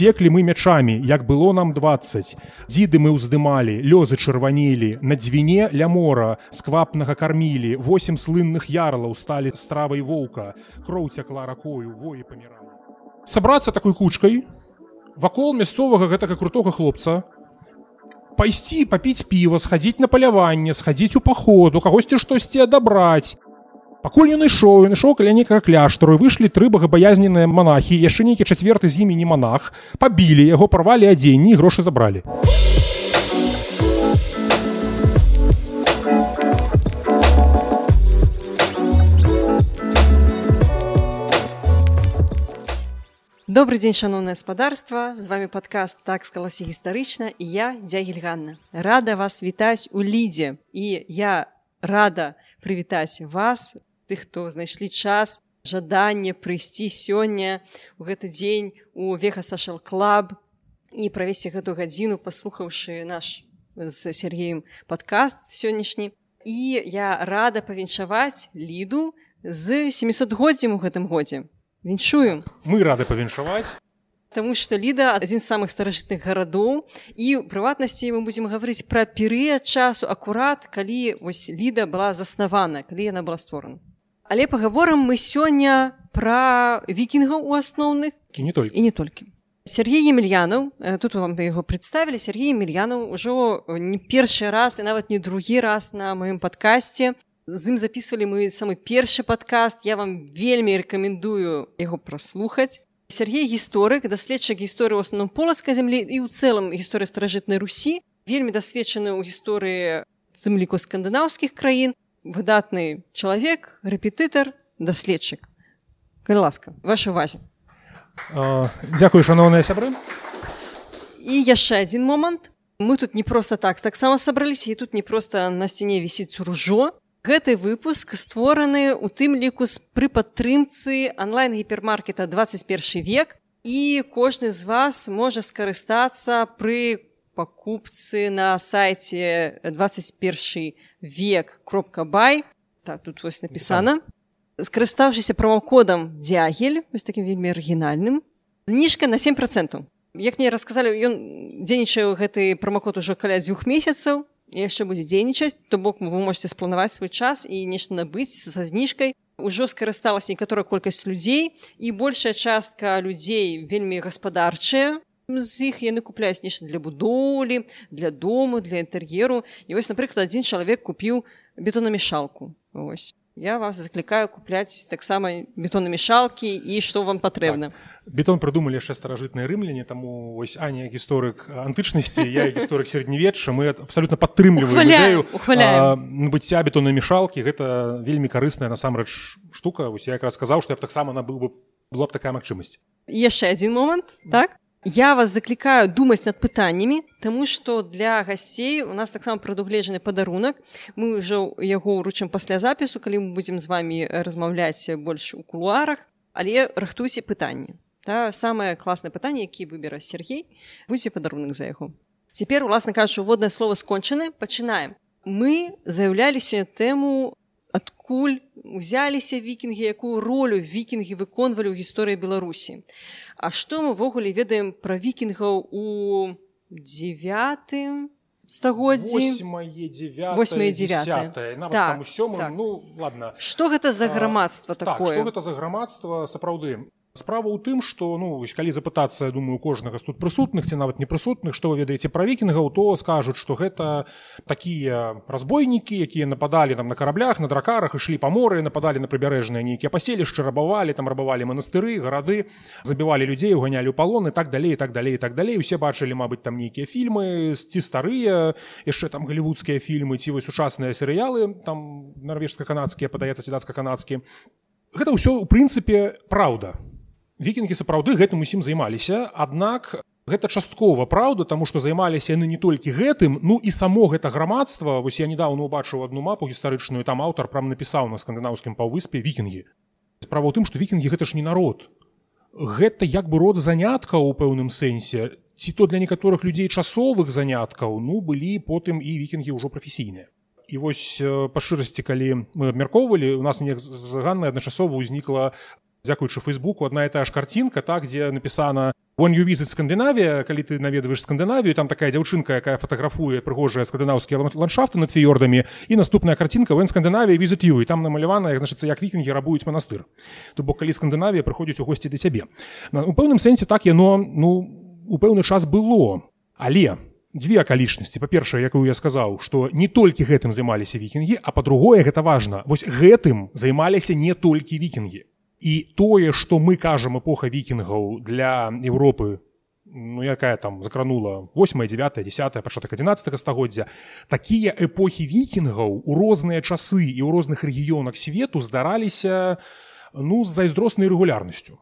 секлі мы мячамі як было нам 20 дзіды мы ўздымалі лёзы чырванілі на дзвіне ля мора сквапнага кармілі восем слынных ярлаў сталі стравай воўка. Кроў цякла ракою воі паміралі. Сабрацца такой кучкай вакол мясцовага гэтага крутога хлопца пайсці папіць піва схадзіць на паляванне схадзіць у паходу кагосьці штосьці адабраць пакуль ён ішоў ён ішоў каля некага кляштару выйшлі тры багабаязненыя монахі яшчэ нейкі чацверты з імі не монах пабілі яго парвалі адзенні грошы забралі. Добрый дзень шаноўнае спадарства. З вами падкаст так скалася гістарычна і я дзягельганна рада вас вітаць у лідзе і я рада прывітаць вас тых хто знайшлі час жаданне прыйсці сёння у гэты дзень у веха сашал клаб і правесці гэту гадзіну паслухаўшы наш з сергеем падкаст сённяшні. І я рада павіншаваць ліду з 700годдзям у гэтым годзе. Віншую. Мы рады павіншаваць. Таму што ліда адзін з самых старажытных гарадоў і ў прыватнасці мы будзем гаварыць пра перыяд часу акурат калі вось ліда была заснавана калі яна была створана Але пагаворам мы сёння пра вікінгаў у асноўных і не толькі і не толькі. Сергей Емельянаў тут вам яго прадставілі Сергей Емельянаў ужо не першы раз і нават не другі раз на маім падкасці. З ім записывалі мы самы першы падкаст. Я вам вельмі рэкамендую яго праслухаць. Сергей гісторык, даследчык гісторыі ў асноўным поласкай зямлі і ў цэлым гісторыя старажытнай Русі, вельмі дасведчаны ў гісторыі тым ліку скандынаўскіх краін выдатны чалавек рэпетытар даследчык калі ласка ваша увазе дзякую шаноўныя сябры. І яшчэ адзін момант мы тут не проста так таксама сабраліся і тут не проста на сцяне вісіць ружо гэты выпуск створаны у тым ліку з пры падтрымцы онлайн гіпермаркета 21 век і кожны з вас можа скарыстацца пры пакупцы на сайте 21 век кропка бай так тут вось напісана скарыстаўшыся промокодам дзягель вось таким вельмі арыгінальным зніжка на 7 процентаў як мне расказалі ён дзейнічае гэты промокод ужо каля дзвюх месяцаў яшчэ будзе дзейнічаць то бок вы можете спланаваць свой час і нешта набыць са зніжкай ужо скарысталася некаторая колькасць людзей і большая частка людзей вельмі гаспадарчая з іх яны купляюць нешта для будоўлі для дому для інтэр'еру і вось напрыклад адзін чалавек купіў бетонамешалку ось. Я вас заклікаю купляць таксама бетонамешалкі і што вам патрэбна так. бетон прыдумалі яшчэ старажытныя рымляне таму вось аня гісторык антычнасці я гісторык сярэднявечча мы абсалютна падтрымліваю быцця бетонамешалкі гэта вельмі карысная насамрэч штука. Вось я якраз сказаў што я б таксама набыў бы была б такая магчымасць яшчэ адзін момант так Я вас заклікаю думаць над пытаннямі, Таму што для гасцей у нас таксама прадугледжаны падарунак. Мы ўжо яго ўручым пасля запісу, калі мы будзем з вами размаўляць больш у кулуарах, але рыхтуйце пытанне. Та самае класнае пытанне, які выбера Сергей, будзе падарунак за яго. Цяпер уласна кажучы, воднае слово скончаны, пачынаем. Мы заяўлялі сёння тэму адкуль узяліся вікінгі, якую ролю вікінгі выконвалі ў гісторыі Беларусі. А што мы ўвогуле ведаем пра вікінгаў у девятым стагоддзі? Так, так. ну, ладно. Что гэта за грамадства такое? так, гэта за грамадства? Сапраўды справа ў тым что ну калі запытацца я думаю кожнага з тут прысутных ці нават непрысутных что вы ведаеце пра вікінгаў то скажуць что гэта такія разбойнікі якія нападалі там на караблях на дракарах ішлі па моры нападалі на прыбярэжныя нейкія паселішчы рабавалі там рабавалі манастыры гарады забівалі людзей уганялі ў палоны так далей так далей так далей. Усе бачылі мабыць там нейкія фільмы ці старыя яшчэ там галівудскія фільмы ці вось сучасныя серыялы там нарвежска-канадскія падаецца ці дацка-канадскі гэта ўсё у прынцыпе праўда вікінгі сапраўды гэтым усім займаліся. Аднак гэта часткова праўда таму што займаліся яны не толькі гэтым ну і само гэта грамадства. Вось я недавно убачыў одну мапу гістарычную там аўтар прям напісаў на скандынаўскім паўвыспе вікінгі справа ў тым што вікінгі гэта ж не народ. Гэта як бы род заняткаў у пэўным сэнсе ці то для некаторых людзей часовых заняткаў ну былі потым і вікінгі ўжо прафесійныя. І вось па шчырасці калі мы абмяркоўвалі у нас не заганна адначасова ўзнікла дзякуючы фейсбуку одна і та ж карцінка так дзе напісана when you visit скандынавія калі ты наведваеш скандынавію там такая дзяўчынка якая фатаграфуе прыгожыя скандынаўскія ландшафты над фіёрдамі і наступная карцінка вен скандынавія візит you і там намалявана значыцца як вікінгі рабуюць манастыр то бок калі скандынавія прыходзіць у госці да цябе у пэўным сэнсе так яно ну у пэўны час было. Але дзве акалічнасці па-першае якую я сказаў што не толькі гэтым займаліся вікінгі а па-другое гэта важна. Вось гэтым займаліся не толькі вікінгі і тое што мы кажам эпоха вікінгаў для Еўропы ну якая там закранула 8 9 10 пачатак 11 стагоддзя такія эпохі вікінгаў у розныя часы і ў розных рэгіёнах свету здараліся ну з зайздроснай рэгулярнасцю.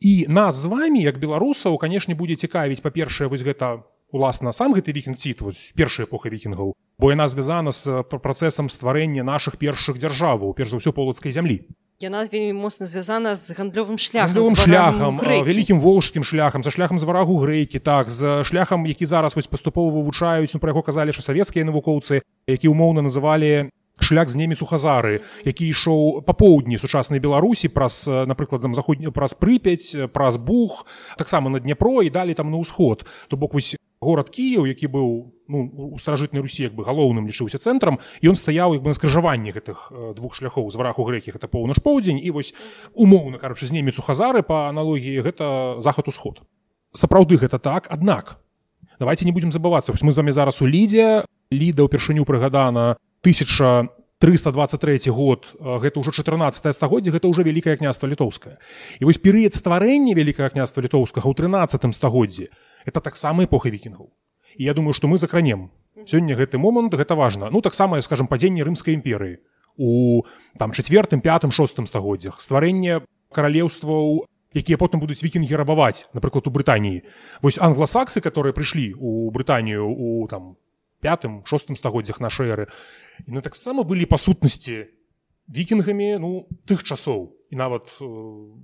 І нас з вами як беларусаў канешне будзе цікавіць па-першае вось гэта уласна сам гэты вікінг ціт першая эпоха вікінгаў бо яна звязана з працэсам стварэння наших першых дзяржаваў перш за ўсё полацкай зямлі яна вельмі моцна звязана з гандлёвым шляхам шляхам вялікім волжскім шляхам за шляхам зварагу грэйкі так з шляхам які зараз вось паступова вывучаюць ну, пра яго казалі що савецкія навукоўцы які умоўна называлі шлях з немец у хазары які ішоў па поўдні сучаснай беларусі праз напрыклад там заходні праз прыпяць праз бух таксама на дняпро і далі там на ўсход. То бок вось горад Кіяў які быў ну, у старажытнай русі як бы галоўным лічыўся цэнтрам ён стаяў як бы на скрыжаванні гэтых двух шляхоў з вараху грэкі гэта поўнач поўдзень і вось умоўна карочы з немец у хазары па аналогіі гэта захад усход сапраўды гэта так аднак давайте не будемм забывацца мы з вами зараз у лідзе ліда ўпершыню прыгадана тысяча 323 год гэта ўжо 14 стагоддзя гэта ўжо вялікае княства літоўскае. І вось перыяд стварэння вялікага княства літоўскага ў 13 стагоддзі это таксама эпоха вікінгаў. І я думаю што мы закранем. Сёння гэты момант гэта важна. Ну таксама скажем падзенне рымскай імперыі у там четвертым пятым шостым стагоддзях. Стварэнне каралеўстваў якія потым будуць вікінгі рабаваць напрыклад у брытаніі. Вось англасаксы которые прыйшлі у брытанію у там пятым шостым стагоддзях нашай эры. Яны таксама былі па сутнасці вікінгамі ну тых часоў. І нават э,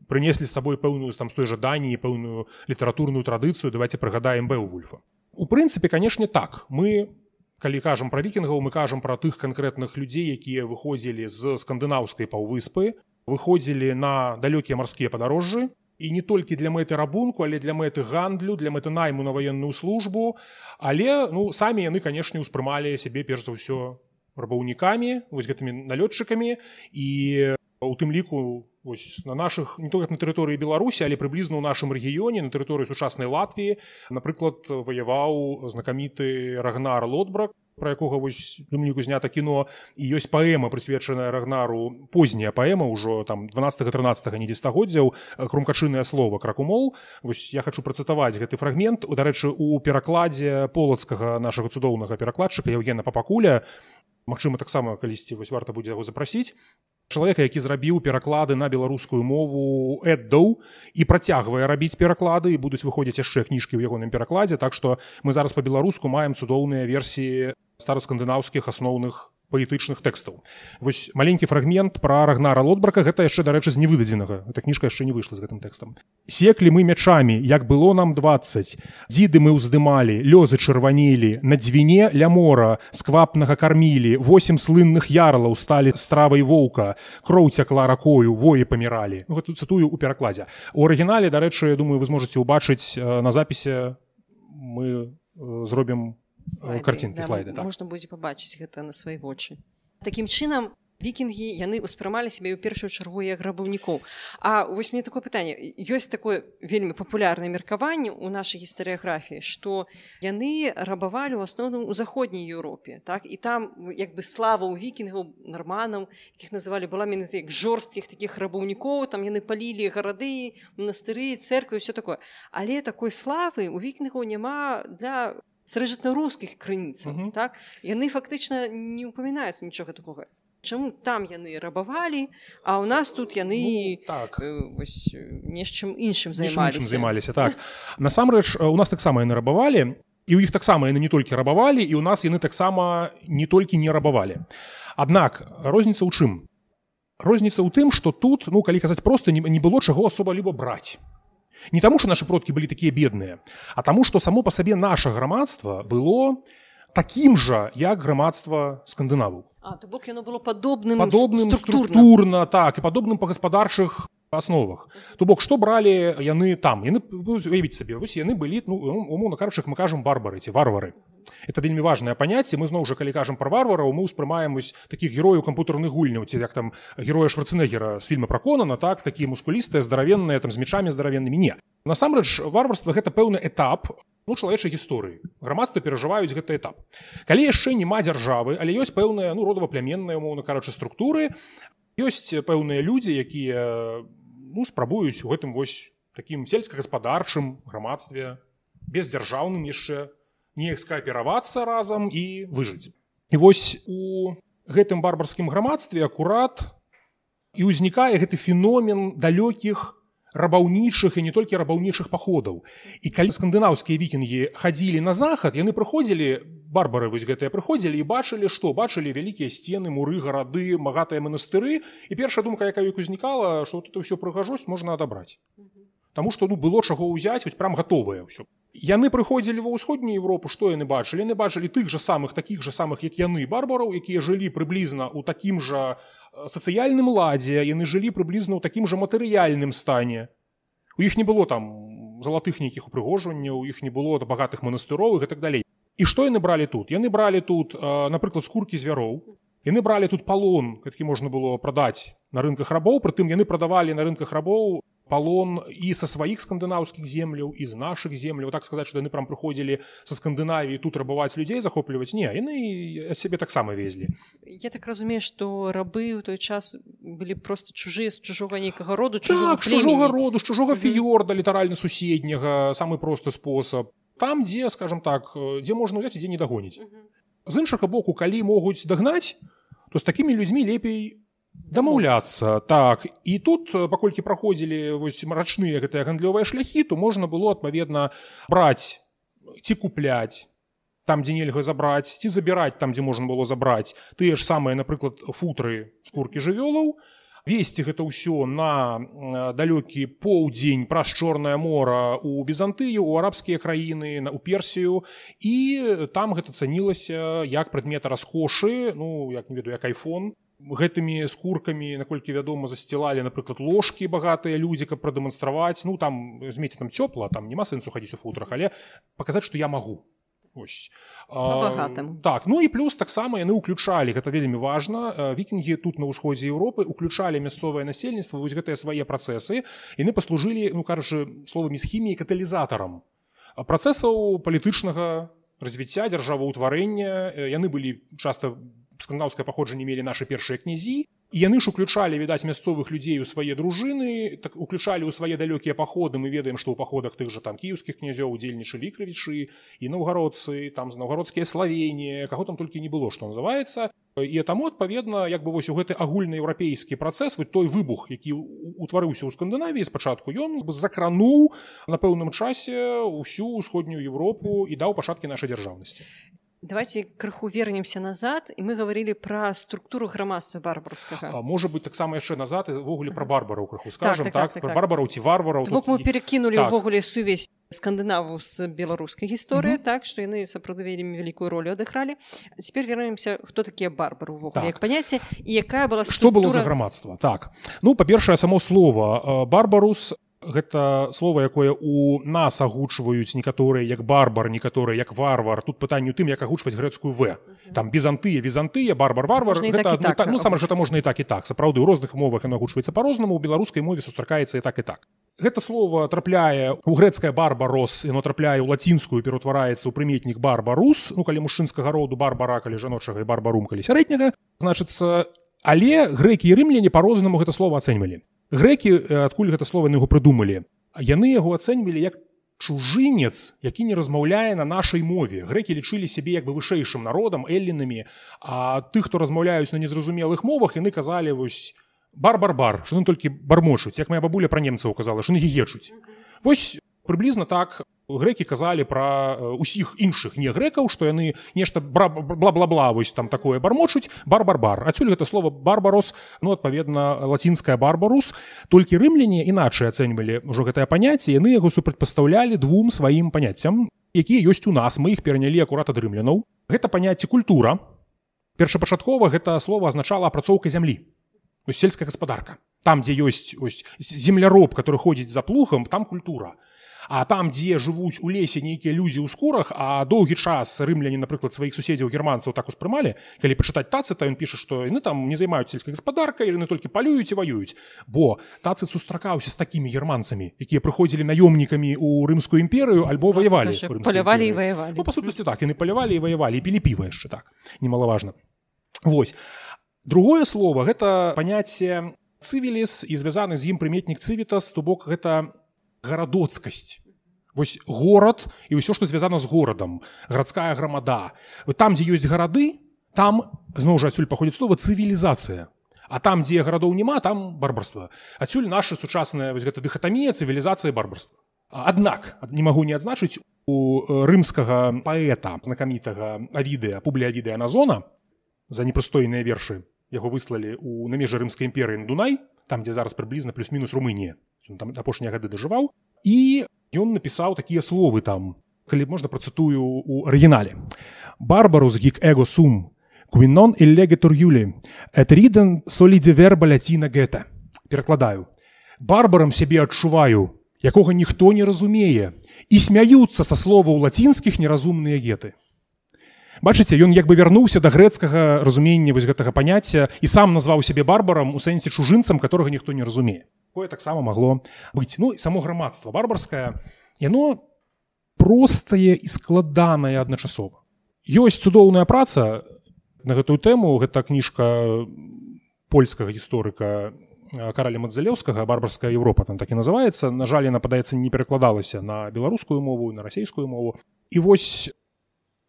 прынеслі з сабой пэўную там з той жаданні пэўную літаратурную традыцыю. Давайте прыгадаем б вульфа. У прынцыпе канешне так. Мы калі кажам пра вікінгаў мы кажам пра тых канкрэтных людзей якія выходзілі з скандынаўскай паўвыспы выходзілі на далёкія марскія падарожжы і не толькі для мэты рабунку але для мэты гандлю для мэты найму на ваенную службу. Але ну самі яны канешне ўспрымалі сябе перш за ўсё рабаўнікамі вось гэтымі налётчыкамі. І у тым ліку вось на наших не только на тэрыторыі беларусі але прыблізна ў нашым рэгіёне на тэрыторыі сучаснай латвіі напрыклад ваяваў знакаміты рагнар лотбрак про якога вось думніку знята кіно і ёсць паэма прысвечаная рагнару. Позняя паэма ўжо там 12 13 недзестагоддзяў крумкачынае слова кракумол вось я хочу працытаваць гэты фрагмент. Дарэчы у перакладзе полацкага нашага цудоўнага перакладчыка евгена папакуля Магчыма таксама калісьці вось варта будзе яго запрасіць чалавека які зрабіў пераклады на беларускую мову эддоў і працягвае рабіць пераклады і будуць выходзіць яшчэ кніжкі ў ягоным перакладзе. Так што мы зараз па-беларуску маем цудоўныя версіі стараскандынаўскіх асноўных паэтычных тэкстаў. Вось маленькі фрагмент пра рагнара лотбрака гэта яшчэ дарэчы з невыдадзенага эта кніжка яшчэ не выйшла з гэтым тэкстам. Секлі мы мячамі як было нам 20 дзіды мы ўздымалі лёзы чырванілі на дзвіне ля мора сквапнага кармілі. Восем слынных ярлаў сталі стравай воўка. Кроў цякла ракою воі паміралі ну, гэту цытую у перакладзе. У арыгінале дарэчы думаю вы зможаце ўбачыць на запісе мы зробім слайды, карцінкі да, слайды так. можна будзе пабачыць гэта на свае вочы такім чынам вікінгі яны ўспрымалі сябе ў першую чаргу як грабаўнікоў А вось мне такое пытанне ёсць такое вельмі папулярнае меркаванне ў нашай гістарыяграфіі што яны рабавалі ў асноўным у заходняй Еўропе так? І там як бы слава ў вікінгаў нарманаў якіх называлі была менавіта як жорсткіх такіх рабаўнікоў там яны палілі гарады монастыры церквы все такое. Але такой славы у вікінгаў няма для старажытна-рускіх крыніцаў uh -huh. так? Яны фактычна не ўпамінаюцца нічога такога. Чаму там яны рабавалі а ў нас тут яны ну, так. вось, нечым іншым займаліся. займаліся так. Насамрэч у нас таксама яны рабавалі і ў іх таксама яны не толькі рабавалі і ў нас яны таксама не толькі не рабавалі. Аднак розніца ў чым? Розніца ў тым што тут ну калі казаць просто не, не было чаго асоба-ліба браць Не таму, што нашы продкі былі такія бедныя, а таму, што само па сабе наша грамадства было такім жа, як грамадства скандынаву. А, то бок яно было падобным падобным структурна. структурна так і падобным па гаспадарчых асновах то бок што бралі яны там яны уявіць сабе вось яны былі ну умоўна карчых мы кажам барбары ці варвары это вельмі важное паняцце. Мы зноў жа калі кажам про варвараў мы ўспрымаем вось таких герояў кампутарных гульняў ці як там героя шварцэнегера з фільма праконана так такія мускулістыя здаравенныя там з мечамі здаравеннымі. Не. Насамрэч варварства гэта пэўны этап ну чалавечай гісторыі. Грамадства перажываюць гэты этап. Калі яшчэ няма дзяржавы але ёсць пэўныя ну родава-пляменныя умоўна карачы структуры ёсць пэўныя людзі якія ну спрабуюць у гэтым вось такім сельскагаспадарчым грамадстве бездзяржаўным яшчэ неяк скааперавацца разам і выжыць і вось у гэтым барбарскім грамадстве акурат і ўзнікае гэты феномен далёкіх рабаўнічых і не толькі рабаўнічых паходаў. І калі скандынаўскія вікінгі хадзілі на захад яны прыходзілі барбары вось гэтыя прыходзілі і бачылі што бачылі вялікія сцены муры гарады магатыя манастыры. І першая думка якая іх узнікала што тут ўсё прыгажосць можна адабраць Таму што ну было чаго ўзяць вось прям гатовае ўсё. Яны прыходзілі ва ўсходнюю Европу што яны бачылі? Яны бачылі тых жа самых такіх жа самых як яны барбараў якія жылі прыблізна ў такім жа сацыяльным ладзе яны жылі прыблізна ў такім жа матэрыяльным стане. У іх не было там залатых нейкіх упрыгожванняў у іх не было багатых манастыровых і так далей. І што яны бралі тут? Яны бралі тут напрыклад скуркі звяроў. Яны бралі тут палон які можна было прадаць на рынках рабоў. Прытым яны прадавалі на рынках рабоў палон і са сваіх скандынаўскіх земляў і з нашых земляў так сказаць што яны прям прыходзілі са скандынавіі тут рабаваць людзей захопліваць не яны сябе таксама везлі я так разумею што рабы ў той час былі просто чужыя з чужога нейкага роду так, чужога роду з чужога фіёрда літаральна суседняга самы просты спосаб там дзе скажем так дзе можна ўзяць дзе не дагоніць з іншага боку калі могуць дагнаць то з такімі людзьмі лепей дамаўляцца так і тут паколькі праходзілі вось марачныя гэтыя гандлёвыя шляхі то можна было адпаведна браць ці купляць там дзе нельга забраць ці забіраць там дзе можна было забраць тыя ж самыя напрыклад футры скуркі жывёлаў то весці гэта ўсё на далёкі поўдзень праз чорнае мора у бізантыю у арабскія краіны на у персію. І там гэта цанілася як прадмета раскошы ну як не ведаю як айфон гэтымі скуркамі наколькі вядома засцілалі напрыклад ложкі багатыя людзі каб прадэманстраваць. Ну там змеце там цёпла там няма сэнсу хадзіць у футрах але паказаць што я магу. Ось. Так ну і плюс таксама яны ўключалі гэта вельмі важна вікінгі тут на ўсходзе Еўропы уключалі мясцовае насельніцтва вось гэтыя свае працэсы яны паслужылі ну кажучы словамі з хіміяй каталізатарам. Працэсаў палітычнага развіцця дзяржаваўтварэння яны былі часта скандаўскае паходжанне мелі нашы першыя князі яны ж уключалі відаць мясцовых людзей у свае дружыны так уключалі ў свае далёкія паходы мы ведаем што ў паходах тых жа там кіеўскіх князёў удзельнічалі крывічы і наўгародцы там з наўгародскія славенні каго там толькі не было што называецца і таму адпаведна як бы вось у гэты агульнаеўрапейскі працэс вы той выбух які утварыўся ў скандынавіі спачатку ён закрануў на пэўным часе ўсю ўсходнюю Европу і даў пачаткі нашай дзяржаўнасці давайте крыху вернемся назад і мы говорили про структуру грамадства барбарскага можа быть таксама яшчэ назад увогуле про барбараў крыху скажем так, так, так, так, так. барбараў ці варвараў тут... мы перакінули ўвогуле так. сувязь скандынаву з беларускай гісторыі так што яны сапраўды вельмі вялікую ролю адыгралі цяпер вернемся хто такія барбары увогуле так. як паняцце і якая была структура... что было за грамадства так. Ну па-першае само слово барбарус гэта слово якое у нас агучваюць некаторыя як барбар некаторыя як варвар. Тут пытанню тым як агучваць грэцкую в там бізантыя візантыя барбар варвар гэта, так, ну, ну, сам гэта можна і так і так. Сапраўды у розных мовах яно агучваецца по-рознаму у беларускай мове сустракаецца і так і так. Гэта слово трапляе у грэцкая барбарос яно трапляе ў лацінскую пераўтвараецца ў прыметнік барбарус ну калі мужчынскага роду барбара калі жаночага і барбарум калі сярэдняга значыцца але грэкі і рымляне по-рознаму гэта слово ацэньвалі грэкі адкуль гэта слова яго прыдумалі? Яны яго ацэньвалі як чужынец які не размаўляе на нашай мове. Грэкі лічылі сябе як бы вышэйшым народам эллінамі а тых хто размаўляюць на незразумелых мовах яны казалі вось бар-бар-бар ён толькі бармочуць як моя бабуля пра немцаў казала що егечуць вось прыблізна так грэкі казалі пра ўсіх іншых не грэкаў што яны нешта бла-бла-бла вось там такое бармочуць. Бар-бар-бар. Адсюль гэта слово барбарос ну адпаведна лацінская барбарус толькі рымляне іначай ацэньвалі ўжо гэтае паняцце яны яго супрацьпастаўлялі двум сваім паняццям якія ёсць у нас. Мы іх перанялі акурат ад рымлянаў. Гэта паняцце культура першапачаткова гэта слово азначала апрацоўка зямлі сельская гаспадарка. Там дзе ёсць ось земляроб который ходзіць за плухам там культура А там дзе жывуць у лесе нейкія людзі ў скурах а доўгі час рымляне напрыклад сваіх суседзяў германцаў так успрымалі калі пачытаць тацы то ён піша што яны там не займаюць сельскай гаспадаркай яны толькі палююць і ваююць бо тацы сустракаўся з такімі германцамі якія прыходзілі наёмнікамі ў рымскую імперыю альбо ваявалі палявалі і ваявалі. Ну, па сутнасці так яны палявалі і ваявалі пілі піва яшчэ так немалаважна. Вось. Другое слово гэта паняцце цывіліс і звязаны з ім прыметнік цывітас то бок гэта гарадоцкасць вось горад і ўсё што звязана з горадам гарадская грамада. Там дзе ёсць гарады там зноў жа адсюль паходзіць слова цывілізацыя. А там дзе гарадоў няма там барбарства. Адсюль наша сучасная вось гэта дыхатамія цывілізацыя барбарства. Аднак не магу не адзначыць у рымскага паэта знакамітага авідыя публіавідыя на зона за непрыстойныя вершы яго выслалі у на межы рымскай імперыі дунай там дзе зараз прыблізна плюс-мінус румынія. Там апошнія гады дажываў. І ён напісаў такія словы там калі можна працытую у арыгінале барбарус гік эго сум квінон і легетур юлі этриден солідзе верба ляціна гэта перакладаю барбарам сябе адчуваю якога ніхто не разумее і смяюцца са слова ў лацінскіх неразумныя геты бачыце ён як бы вярнуўся да грэцкага разумення вось гэтага паняцця і сам назваў сябе барбарам у сэнсе чужынцам которого ніхто не разумее кое таксама магло быць ну само грамадства барбарскае яно простае і складанае адначасова ёсць цудоўная праца на гэтую тэму. Гэта кніжка польскага гісторыка караля мадзалеўскага барбарская Еўропа там так і называецца. На жаль яна падаецца не перакладалася на беларускую мову на расійскую мову. І вось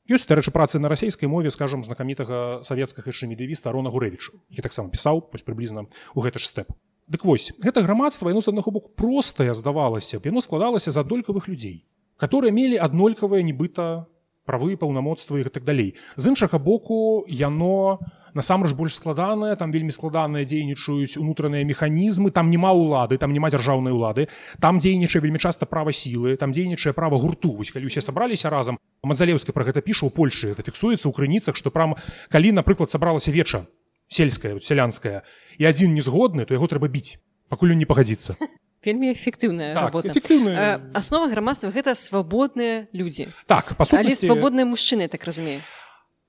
ёсць дарэчы працы на расійскай мове скажем знакамітага савецкага яшчэ медывіста рона гурэвічу які таксама пісаў вось прыблізна у гэты ж стэп Дык вось гэта грамадства яно з аднаго боку простае здавалася б яно складалася з аднолькавых людзей которые мелі аднолькавыя нібыта правы паўнамоцтва і так далей. З іншага боку яно насамрэч больш складанае там вельмі складаныя дзейнічаюць унутраныя механізмы там няма ўлады там няма дзяржаўнай улады там дзейнічае вельмі часта права сілы там дзейнічае права гурту. Вось калі усе сабраліся разам мадзалеўскі пра гэта піша ў польльшы это фіксуецца ў крыніцах што прям калі напрыклад сабралася веча сельская сялянская і адзін незгодны то яго трэба біць пакуль не пагадзіцца. Вельмі эфектыўная так, работа. эфектыўная... аснова грамадства гэта свабодныя людзі. Так па сутнасці... свабодныя мужчыны так разумею.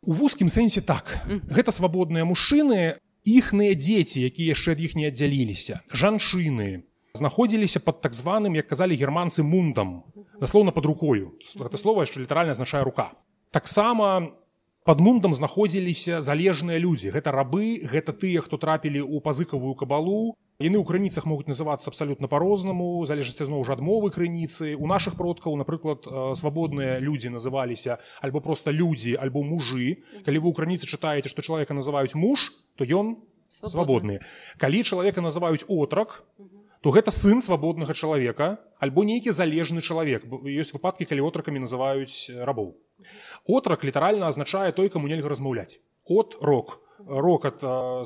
У вузкім сэнсе так. Гэта свабодныя мужчыны іхныя дзеці якія яшчэ ад іх не аддзяліліся. Жанчыны знаходзіліся под так званым як казалі германцы мундам даслоўна под рукою. Гэта слова яшчэ літаральна азначае рука таксама под мундам знаходзіліся залежныя людзі. Гэта рабы гэта тыя хто трапілі ў пазыкавую кабалу. Яны ў крыніцах могуць называцца абсалютна па-рознаму залежасці зноў жа адмовы крыніцы. У наших продкаў напрыклад свабодныя людзі называліся альбо просто людзі альбо мужы. Калі вы ў крыніцы чытаеце што чалавека называюць муж то ён свабодны. калі чалавека называюць отрак то гэта сын свабоднага чалавека альбо нейкі залежны чалавек. Ёсць выпадкі калі отракамі называюць рабоў отрак літаральна азначае той каму нельга размаўляць. От рок. Рок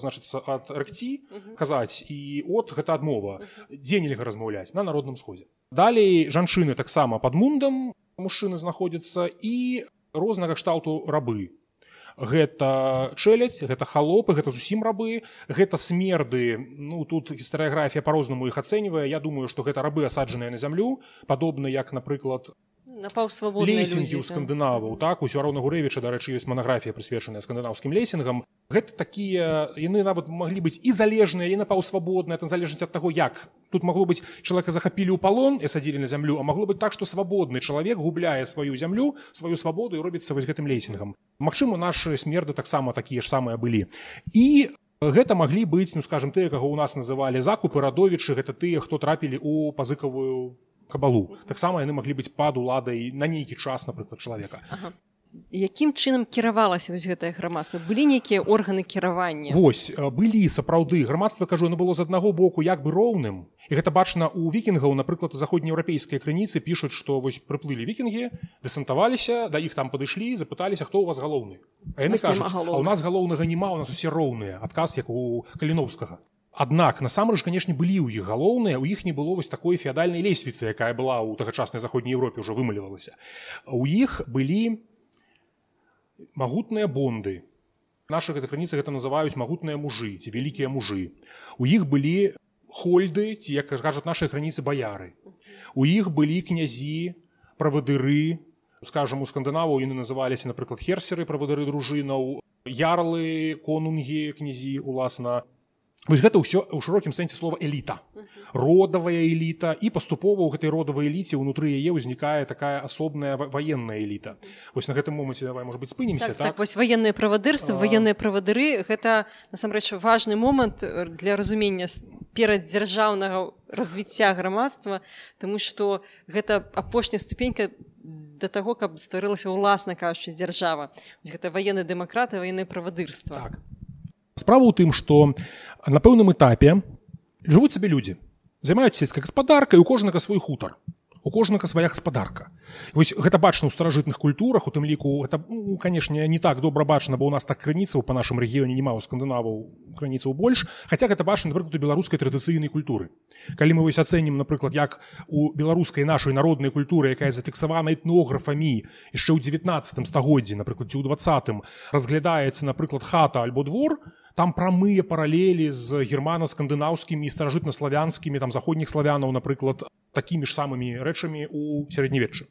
значыцца ад рэкці казаць і от гэта адмова. Дзе нельга размаўляць? На народным сходзе. Далей жанчыны таксама под мундам мужчыны знаходзяцца і рознага кшталту рабы. Гэта чэляць гэта халопы гэта зусім рабы. Гэта смерды. Ну тут гістарыяграфія по-рознаму іх ацэньвае. Я думаю што гэта рабы асаджаныя на зямлю падобна як напрыклад лесінгі ў скандынаваў так усё роўна гурэвіча дарэчы ёсць манаграфія прысвечаная скандынаўскім лесінгам гэта такія яны нават маглі быць і залежныя і напаўсвабодныя там залежнасць ад таго як. Тут магло быць чалавека захапілі ў палон і садзілі на зямлю а магло быць так што свабодны чалавек губляе сваю зямлю сваю свабоду і робіцца вось гэтым лесінгам Магчыма нашы смерды таксама такія ж самыя былі. І Гэта маглі быць ну скажем тыя каго ў нас называлі закупы радовічы гэта тыя хто трапілі ў пазыкавую кабалу. Таксама яны маглі быць пад уладай на нейкі час напрыклад чалавека. Ага. якім чынам кіравалася вось гэтая грамадства? Былі нейкія органы кіравання? Вось былі сапраўды. Грамадства кажу яно было з аднаго боку як бы роўным. І гэта бачна у вікінгаў напрыклад заходнееўрапейскай крыніцы пішуць што вось прыплылі вікінгі дэсантаваліся да іх там падышлі запыталіся хто у вас галоўны. А яны кажуць у нас галоўнага няма у нас усе роўныя адказ як у каліновскага Аднак насамрэч канешне былі ў іх галоўныя у іх не было вось такой феадальнай лесвіцы якая была ў тагачаснай заходняй Еўропе ўжо вымалівалася у іх былі магутныя бонды. Наша гэта крыніцы гэта называюць магутныя мужы ці вялікія мужы. У іх былі хольды ці як кажуць нашай граніцы баяры. У іх былі князі правадыры. Скажем у скандынаву яны называліся напрыклад херсеры правадыры дружынаў ярлы конунгі князі уласна Вось гэта ўсё ў шырокім сэнсе слова эліта родавая эліта і паступова ў гэтай родавай эліце ўнутры яе ўзнікае такая асобная ваенная эліта вось на гэтым моманце давай может быть спынемся так, так? так вось военные правадырства а... военные правадыры гэта насамрэч важны момант для разумення пераддзяржаўнага развіцця грамадства тому что гэта апошняя ступенька да таго каб стварылася ўласна кажучы дзяржава. Гэта военные дэмакраты военные правадырства так справа ў тым што на пэўным этапе жывуць сабе людзі займаюць сельскай гаспадаркай у кожнага свой хутар у кожнага свая гаспадарка. Вось гэта бачна ў старажытных культурах у тым ліку это ну, канешне не так добра бачна бо у нас так крыніцаў па нашым рэгіёне няма ў скандынаваў крыніцаў больш. Хаця гэта бачна напрыклад у беларускай традыцыйнай культуры. Калі мы вось ацэнім напрыклад як у беларускай нашай народнай культуры якая зафіксавана этнографамі яшчэ ў 19 стагоддзі напрыклад ці ў двадцатым разглядаецца напрыклад хата альбо двор то там прамыя паралелі з германа-скандынаўскімі і старажытна-славянскімі там заходніх славянаў напрыклад такімі ж самымі рэчамі у сярэднявеччы.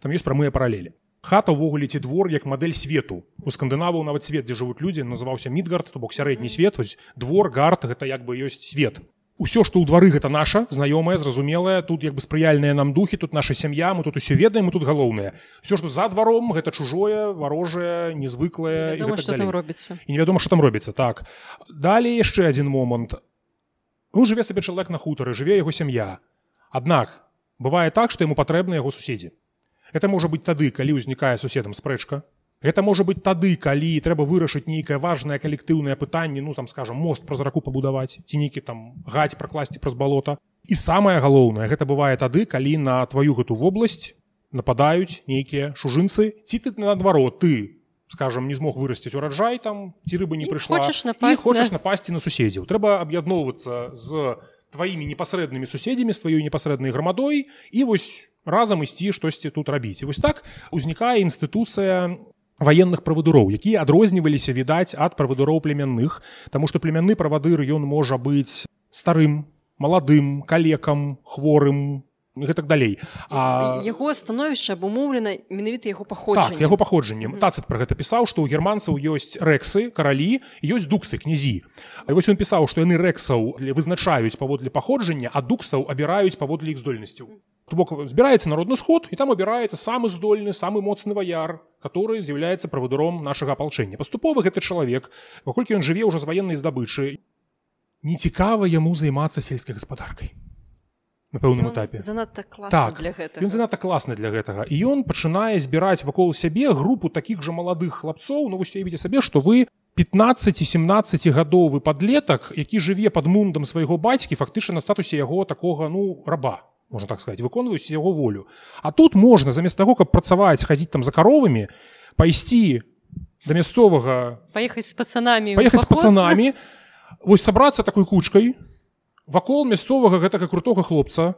Там ёсць прамыя паралелі. Хата ўвогуле ці двор як мадэль свету. У скандынаваў нават свет дзе жывуць людзі называўся мідгард то бок сярэдні свет вось двор гарт гэта як бы ёсць свет ўсё што ў двары гэта наша знаёмая зразумелая тут як бы спрыяльныя нам духі тут наша сям'я мы тут усё ведаем мы тут галоўнае все што за дваром гэта чужое варожае незвыклае так там робіцца. І невядома што там робіцца так. Далей яшчэ адзін момант. Ну жыве сабе чалавек на хутары жыве яго сям'я. Аднак бывае так што яму патрэбны яго суседзі. Это можа быць тады калі ўзнікае суседам спрэчка Гэта можа быць тады, калі трэба вырашыць нейкае важнае калектыўнае пытанне, ну там скажем мост праз раку пабудаваць ці нейкі там гаць пракласці праз балота. І самае галоўнае, гэта бывае тады, калі на тваю гэту вобласць нападаюць нейкія шужынцы ці ты наадварот ты скажем не змог вырасціць ураджай там ці рыба не прыйшла хочаш напасці на суседзяў трэба аб'ядноўвацца з тваімі непасрэднымі суседзямі з тваёй непасрэднай грамадой і вось разам ісці штосьці тут рабіць вось так узнікае інстытуцыя военных правадыроў якія адрозніваліся відаць ад правадыроў племянных Таму што племянны правадыр ён можа быць старым маладым калекам хворым гэтак далей. А яго становішча абумоўлена менавіта яго паходжанне так, яго паходжаннем. Тацыт про гэта пісаў што ў германцаў ёсць рэксы каралі ёсць дуксы князі. А вось ён пісаў што яны рэксаў вызначаюць паводле паходжання а дуксаў абіраюць паводле іх здольнасцяў бок збіраецца народны сход і там абіраецца самы здольны самы моцны ваяр который з'яўляецца правадыром нашага апалчэння паступова гэты чалавек паколькі ён жыве ўжо з ваеннай здабычы нецікава яму займацца сельскай гаспадаркай на пэўным этапе. занадта так для гэта ён занадта класны для гэтага і ён пачынае збіраць вакол сябе групу таких жа маладых хлапцоў ну вось уявіце сабе што вы 15-17 гадовы подлетак які жыве под мундам свайго бацькі фактычна на статусе яго такога ну раба можна так сказать выконваюць яго волю. А тут можна замест таго каб працаваць хадзіць там за каровамі пайсці да мясцовага паехаць з пацанамі паехаць з пацанамі вось сабрацца такой кучкой вакол мясцовага гэтага крутога хлопца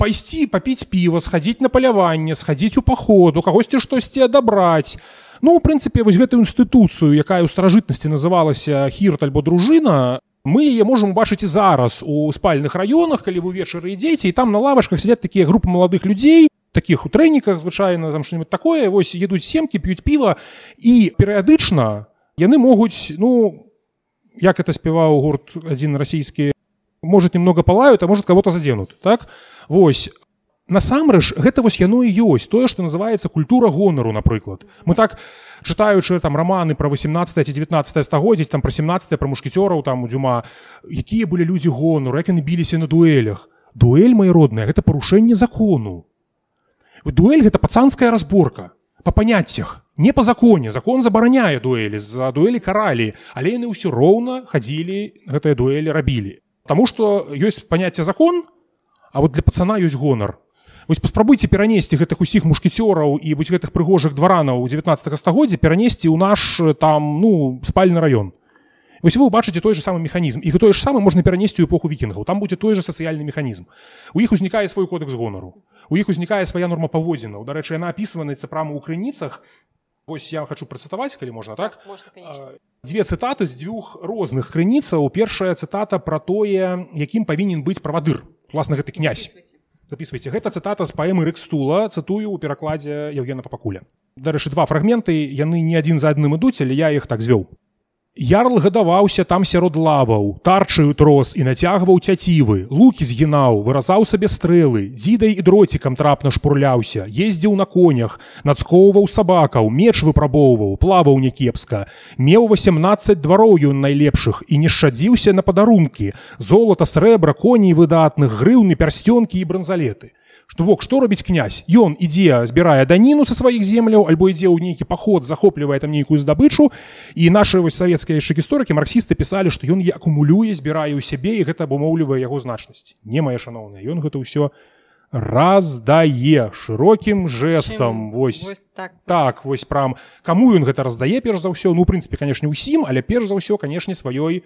пайсці папіць піва схадзіць на паляванне схадзіць у паходу кагосьці штосьці адабраць ну у прынцыпе вось гэтую інстытуцыю якая ў старажытнасці называлася хірт альбо дружына мы яе можам убачыць і зараз у спальных раёнах калі вы увечары ідзеце і там на лавачках сядзяць такія групы маладых людзей таких у трэніках звычайна там что-нибудь такое вось едуць семкі п'юць піва і перыядычна яны могуць ну як это спяваў гурт адзін расійскі может немного палают а может кого-то заденут так? Вось насамрэч гэта вось яно і ёсць тое што называется культура гонару напрыклад. Мы так чытаючы там романы про 18 ці 19 стагоддзяць там про 17 про мушкецёраў там у дзюма якія былі людзі гонару як яны біліся на дуэлях. Дуэль мои родная гэта парушэнне закону. Дуэль гэта пацанская разборка по паняццях не по законе. Закон забараняе дуэлі за дуэлі каралі але яны ўсё роўна хадзілі гэтыя дуэлі рабілі. Таму што ёсць паняцце закон, а вот для пацана ёсць гонар. Вось паспрабуйце перанесці гэтых усіх мушкецёраў і быць гэтых прыгожых дваранаў 19 стагоддзя перанесці ў наш там ну спальны раён. Вось вы убачыце той же самы механізм. І тое ж самае можна перанесці ў эпоху вікінгаў. Там будзе той же сацыяльны механізм. У іх узнікае свой кодекс гонару. У іх узнікае свая норма паводзінаў. Дарэчы яна апісваецца прама ў крыніцах. Вось я хочу працытаваць калі можна так, так можна, дзве цытаты з дзвюх розных крыніцаў. Першая цытата пра тое якім павінен быць правадыр власна гэты князь записывайте. Гэта цытата з паэмы рэкстула цытую у перакладзе евгена папакуля. Дарэчы два фрагменты яны не адзін за адным ідуць але я іх так звёў Ярл гадаваўся там сярод лаваў, тарчаю трос і нацягваў цяцівы, лукі згінаў, выразаў сабе стрэлы, дзідай і дроцікам трапна шпурляўся, ездзіў на конях, нацкоўваў сабакаў, меч выпрабоўваў, плаваў някепска. Меў 18 двароў ён найлепшых і не шчадзіўся на падарункі, золата, срэбра, коней выдатных, грыўны пярсцёнкі і бранзалеты бок што робіць князь? Ён ідзе збірае даніну са сваіх земляў альбо ідзе ў нейкі паход захоплівае там нейкую здабычу і наши вось савецкія яшчэ гісторыкі марксісты пісалі што ён я акумулюе збірае ў сябе і гэта абумоўлівае яго значнасць не мае шаноўна ён гэта ўсё раздае шырокім жэстам вось, вось так так вось прям. Каму ён гэта раздае перш за ўсё ну прынпе канешне усім але перш за ўсё канешне сваёй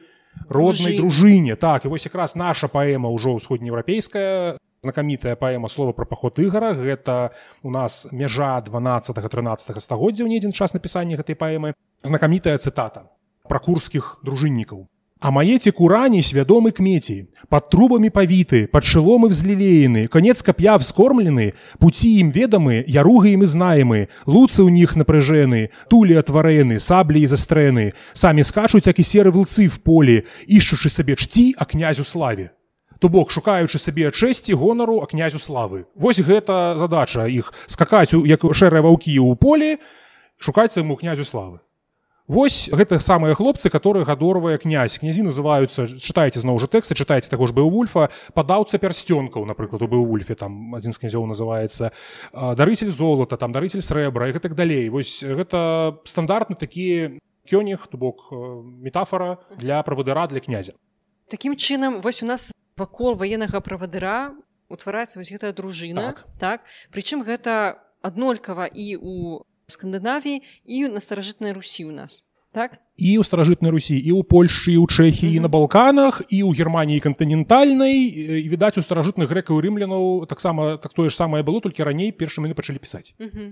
роднай дружыне так і вось якраз наша паэма ўжо ўсходнееўрапейская знакамітая паэма слова пра паход ігара гэта у нас мяжа 12 13 стагоддзя ў недзін час напісання гэтай паэмы. Знакамітая цытата пра курскіх дружыннікаў. А маеце курані свядомы кметі, пад трубамі павіты, пад шыломы взлілеены, конец кап'я вскормлены, пуці ім ведамы, яруга ім і знаемы, луцы ў них напрыжэны, тулі атварэны, саблі і застрэны, самі скачуць, як і серы вылцы в полі, ішчучы сабе чці, а князю славе то бок шукаючы сабе чэсці гонару а князю славы. Вось гэта задача іх. Скакаць у як шэрыя ваўкі ў полі шукаць яму князю славы. Вось гэта самыя хлопцы которые гадорвае князь. Князі называюцца чытаеце зноў жа тэксты чытаеце таго ж быў вульфа падаўца пярсцёнкаў напрыклад у быў вульфе там адзін з князёў называецца дарыцель золата там дарыцель срэбра і гэтак далей. Вось гэта стандартны такі кёніх то бок метафора для правадыра для князя. Такім чынам вось у нас вакол ваеннага правадыра утвараецца вось гэтая дружына так, так? прычым гэта аднолькава і у скандынавіі і на старажытнай русі у нас так і ў старажытнай русі і ў польльшы у чэхіі mm -hmm. на балканах і ў германіі кантынентальнай і відаць у старажытных грэкаў рымлянаў таксама так тое ж самае было толькі раней першым яны пачалі пісаць mm -hmm.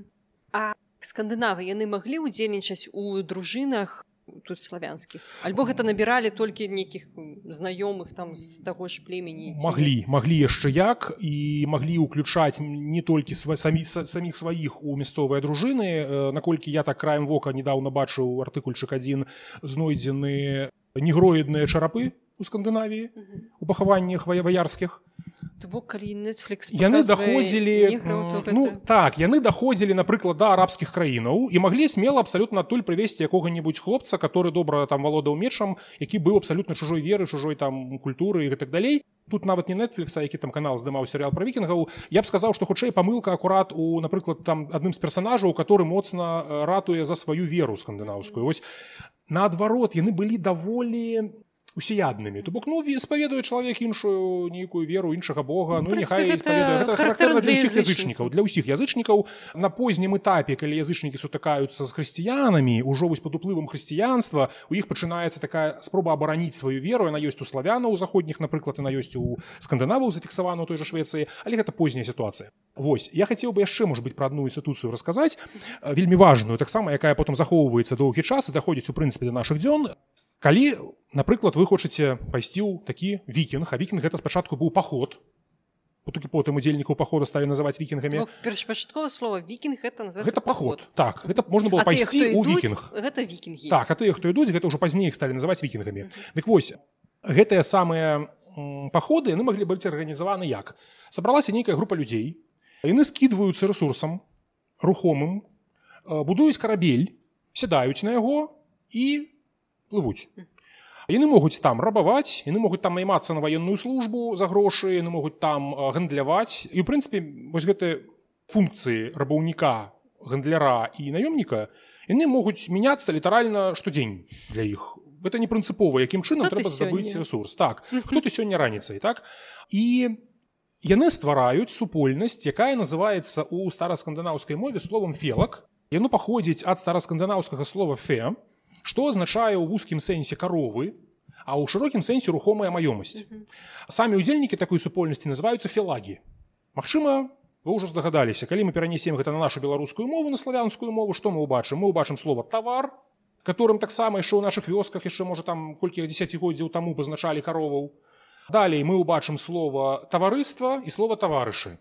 а скандынавы яны маглі ўдзельнічаць у дружынах тут славянскіх альбо гэта набіралі толькі нейкіх знаёмых там з таго ж племені маглі маглі яшчэ як і маглі ўключаць не толькі сва самі саміх сваіх у мясцовыя дружыны. Наколькі я так краем вока недавно бачыў артыкульчык адзін знойдзены негроідныя чарапы у скандынавіі у пахаваннях ваяваярскіх калі Netflix яны заходзілі ну так яны даходзілі напрыклад да арабскіх краінаў і маглі смела абсалютна адтуль прывесці якога-небудзь хлопца который добра там валодаў мечам які быў абсалютна чужой веры чужой там культуры і гэтак далей тут нават не Netflix які там канал здымаў серыял пра вікінгаў я б сказаў што хутчэй памылка акурат у напрыклад там адным з персонажаў который моцна ратуе за сваю веру скандынаўскую. Ось наадварот яны былі даволі усеяднымі то бок ну спаведуе чалавек іншую нейкую веру іншага Бога ну няхай для ўсіх язычнікаў для ўсіх язычнікаў на познім этапе калі язычнікі сутыкаюцца з хрысціянамі ўжо вось под уплывам хрысціянства у іх пачынаецца такая спроба абараніць сваю веру. Яна ёсць у славянаў заходніх напрыклад яна ёсць у скандынаваў зафіксавана той жа Швецыі але гэта позняя сітуацыя Вось я хацеў бы яшчэ можа быть пра адну інстытуцыю расказаць вельмі важную таксама якая потым захоўваецца доўгі час і даходзіць у прынцыпе да нашых дзён калі напрыклад вы хочаце пайсці ў такі вікінг а вікінг гэта спачатку быў паход толькі потым удзельнікаў пахода сталі называць вікінгамі. Ну, першапачаткова слова вікінг это гэта паход. так гэта можна было пайсці ў вікінг. гэта вікінгі. Так а тыя хто ідуць гэта ўжо пазней сталі называць вікінгамі. Дык вось гэтыя самыя паходы яны маглі быць арганізаваны як? Сабралася нейкая група людзей яны скідваюцца ресурсам рухомым будуюць карабель сядаюць на яго і плывуць. Яны могуць там рабаваць яны могуць там наймацца на ваенную службу за грошы яны могуць там гандляваць. І у прынцыпе вось гэты функцыі рабаўніка гандляра і наёмніка яны могуць мяняцца літаральна штодзень для іх. Это не прынцыпова якім чынам трэба здабыць ресурс так хто ты сёння раніцай так? І яны ствараюць супольнасць якая называецца у стараскандынаўскай мове словам фелак яно паходзіць ад стараскандынаўскага слова фе што азначае ў вузкім сэнсе каровы а ў шырокім сэнсе рухомая маёмасць самі ўдзельнікі такой супольнасці называюцца філагі Магчыма вы ўжо здагадаліся калі мы перанесем гэта на нашу беларускую мову на славянскую мову што мы ўбачым? Мы ўбачым слова тавар которым таксама яшчэ ў наших вёсках яшчэ можа там колькі дзесяцігоддзяў таму пазначалі кароваў. Далей мы ўбачым слова таварыства і слова таварышы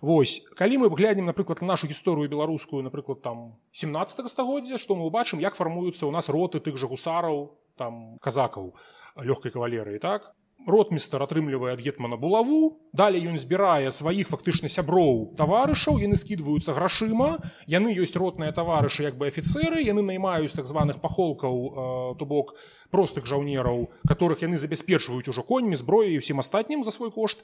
Вось калі мы глядзім напрыклад нашу гісторыю беларускую напрыклад там 17 стагоддзя што мы ўбачым як фармуюцца ў нас роты тых жа гусараў там казакаў лёгкай кавалерыі так ротмістер атрымлівае ад гетмана булаву далей ён збірае сваіх фактычна сяброў таварышаў яны скідваюцца грашыма яны ёсць ротныя таварышы як бы афіцеры яны наймаюць так званых пахолкаў э, то бок простых жаўнераў которых яны забяспечваюць ужо коньмі зброі усім астатнім за свой кошт.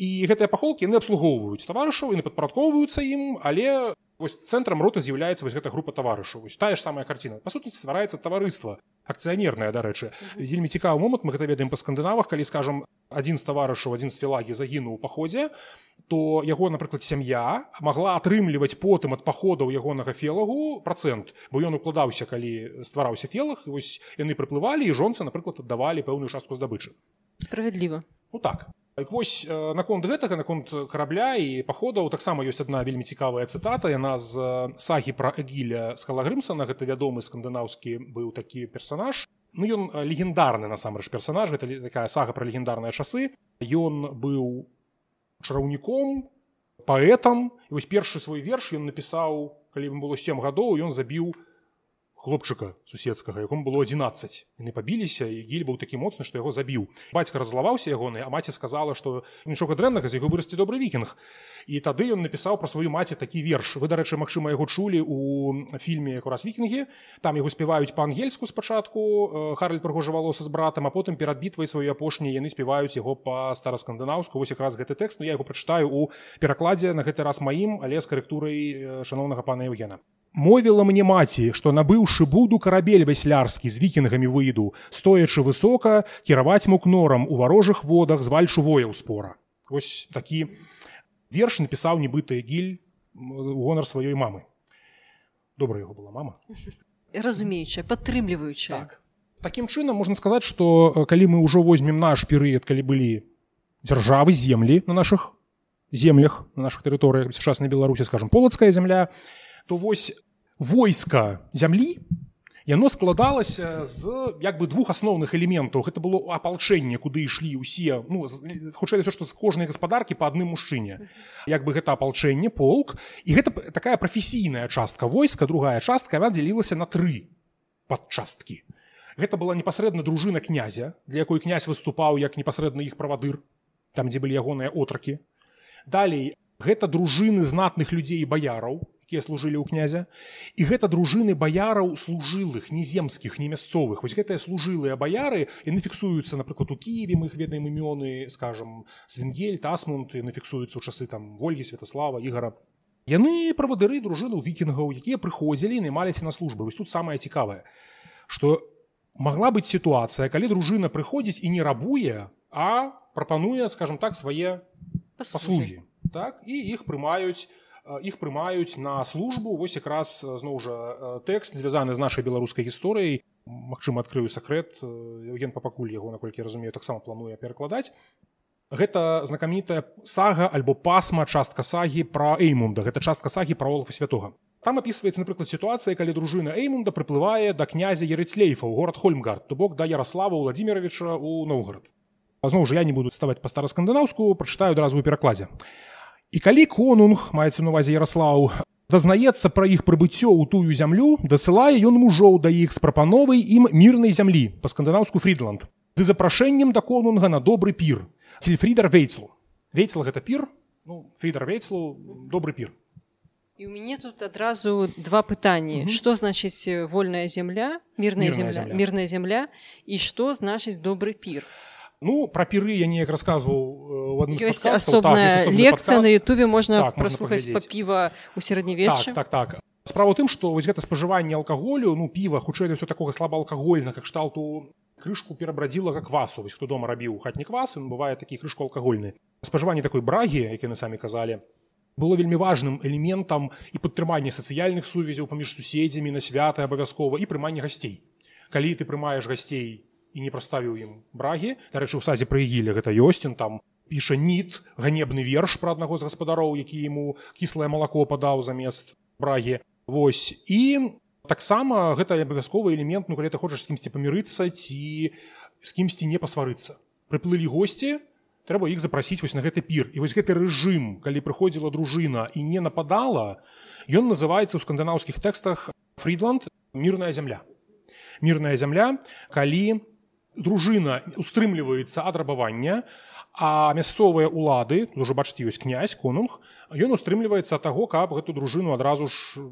І гэтыя пахолкі яны абслугоўваюць таварышаў яны падпарадкоўваюцца ім але вось цэнтрам рота з'яўляецца вось гэта група таварышаў вось тая ж самая карціна па суті ствараецца таварыства. Акцыянерная дарэчы. Вельмі цікавы момант мы гэта ведаем па скандынавах. Калі скажам адзін з таварышаў адзін з філагі загінуў у паходзе то яго напрыклад сям'я магла атрымліваць потым ад паходаў ягонага фелагу процент бо ён укладаўся калі ствараўся фелах вось яны прыплывалі і жонцы напрыклад аддавалі пэўную частку здабычы. Справядліва ну так. Так вось наконт гэтага наконт карабля і паходаў таксама ёсць адна вельмі цікавая цытата. Яна з сагі пра эгіля скалагрымсана гэта вядомы скандынаўскі быў такі персанаж. Ну ён легендарны насамрэч персанаж. Гэта такая сага пра легендарныя часы. Ён быў чараўніком паэтам. І вось першы свой верш ён напісаў калі ім было сем гадоў ён забіў хлопчыка суседскага якому было 11 яны пабіліся і гіль быў такі моцны што яго забіў. Бацька раззлаваўся ягоны а маці сказала што нічога дрэннага з яго вырасце добры вікінг. І тады ён напісаў пра сваю маці такі верш. Вы дарэчы магчыма яго чулі у фільме якраз вікінгі там яго спяваюць па-ангельску спачатку харль прыгожавалоса з братам а потым перад бітвай сваю апошні яны спяваюць яго па стараскандынаўску вось якраз гэты тэкст. Ну я яго прачытаю у перакладзе на гэты раз маім але з карэктурай шаноўнага пана Евгена Мовіла мне маці, што набыўшы буду карабель вяслярскі з вікінгамі выйду, стоячы высока кіраваць мук норам у варожых водах з вальшу вояў спора. Вось такі верш напісаў нібыта гіль гонар сваёй мамы. Добра яго была мама. разумеючая падтрымліваючая так. Такім чынам можна сказаць, што калі мы ўжо возьмем наш перыяд, калі былі дзяржавы землі на наших землях на наших тэрыторыях сучаснай беларусі скажем полацкая земля, то вось войска зямлі яно складалася з як бы двух асноўных элементаў. Гэта было апалчэнне куды ішлі ўсе ну хутчэй все што з кожнай гаспадаркі по адным мужчыне. Як бы гэта апалчэнне полк. І гэта такая прафесійная частка войска другая частка она дзялілася на тры падчасткі. Гэта была непасрэдна дружына князя для якой князь выступаў як непасрэдна іх правадыр там дзе былі ягоныя отракі. Далей гэта дружыны знатных людзей баяраў якія служылі ў князя. І гэта дружыны баяраў служылых не земскіх не мясцовых. Вось гэтыя служылыя баяры яны фіксуюцца напрыклад у кіеве мы іх ведаем імёны скажем свенгель тасмунт яны фіксуюцца ў часы там ольгі святаслава ігара. Яны правадыры дружыну вікінгаў якія прыходзілі наймаліся на службы. Вось тут самае цікавае что могла быць сітуацыя калі дружына прыходзіць і не рабуе а прапануе скажем так свае паслугі. Так? І іх прымаюць іх прымаюць на службу. Вось якраз зноў жа тэкст звязаны з нашай беларускай гісторыяй. Мачыма адкрыю сакрэт. Евген па пакуль яго наколькі разумею таксама плануе перакладаць. Гэта знакамітая сага альбо пасма частка сагі пра эймунда. Гэта частка сагі пра олафа святога. Там апісваецца напрыклад сітуацыя калі дружына эймунда прыплывае да князя ерыцлейфа ў горад хольмгард то бок да ярослава владимировича у Ноўгарад зноў жа я не буду ставаць па стараскандынаўску прачытаю адразу ў перакладзе І калі конунг маецца на увазе Ярослаў дазнаецца пра іх прыбыццё ў тую зямлю, дасылае ён мужоў да іх з прапановай ім мірнай зямлі па-скандынаўску Фрідланд. Ды запрашэннем да конунга на добры пір. Цельфрідар вейцлу. Вейцл гэта пір, ну, Фрідар вейцлу добры пір. І у мяне тут адразу два пытанні. Што значыць вольная земля, мірная земля, мірная земля і што значыць добры пір. Ну пра піры я неяк расказваў ёсць асобная так, лекцыя на Ютубе можна так, праслухаць па піва у сярэднявечча так, так, так. справа тым што вось гэта спажыванне алкаголю ну піва хутчэй ўсё такога слабаалкагольна как кшталту крышку перабрадзілага квасу вось хто дома рабіў хатні квас ён бывае такі крышку алкагольны спажыванне такой брагі які на самі казалі было вельмі важным элементам і падтрыманне сацыяльных сувязяў паміж суседзямі на святы абавязкова і прыманне гасцей калі ты прымаеш гасцей і не праставіў ім брагі дарэчы у сазе прыгілі гэта ёсцін там піша ніт ганебны верш пра аднаго з гаспадароў які яму кіслае малако падаў замест брагі. Вось. І таксама гэта абавязковы элемент ну калі ты хочаш з кімсьці памірыцца ці з кімсьці не пасварыцца. Прыплылі госці трэба іх запрасіць вось на гэты пір. І вось гэты рэжым калі прыходзіла дружына і не нападала ён называецца ў скандынаўскіх тэкстах фрідланд мірная зямля мірная зямля калі дружына устрымліваецца ад рабавання а мясцовыя улады ўжо бачыце ёсць князь конунг ён устрымліваецца таго каб гэту дружыну адразу ж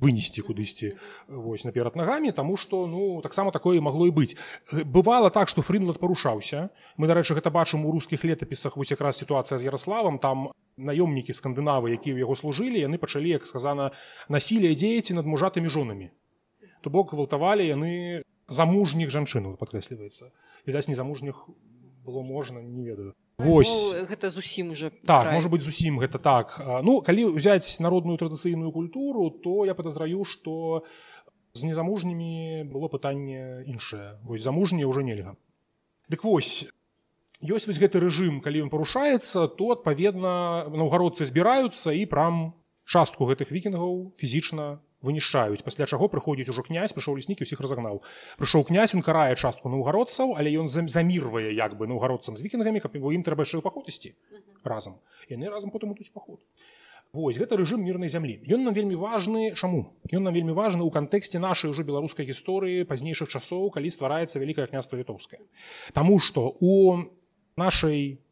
вынесці кудысьці вось наперад нагамі тому что ну таксама такое магло і быць. Бывало так что фрынлад парушаўся. Мы дарэчы гэта бачым у рускіх летапісах вось якраз сітуацыя з ярославам там наёмнікі скандынавы якія ў яго служылі яны пачалі як сказана насілие дзеяці над мужатымі жонамі. То бок гвалтавалі яны замужніх жанчынаў падкрэсліваецца. Відаць незамужніх было можна не ведаю Вось гэта зусім уже так край. может быть зусім гэта так. Ну калі взять народную традыцыйную культуру то я подазраю что з незамужнімі было пытанне іншае. Вось замужніе уже нельга. Дык вось ёсць вось гэты рэжым калі ён парушаецца то адпаведна наўгародцы збіраюцца і прям частку гэтых вікінгаў фізічна вынішчаюць пасля чаго прыходзіць ужо князь прыйшоў леснікі усіх разагнаў. Прыйшоў князь он карае частку наўгародцаў але ён замірвае як бы наўгародцам з вікінгамі каб ім трэба яшчэ паход ісці разам. Яны разам потым ідуць паход. Вось гэта рэжым мірнай зямлі. Ён нам вельмі важны чаму? Ён нам вельмі важны ў кантэксце нашай ужо беларускай гісторыі пазнейшых часоў калі ствараецца вялікае княства літоўскае. Таму што у нашай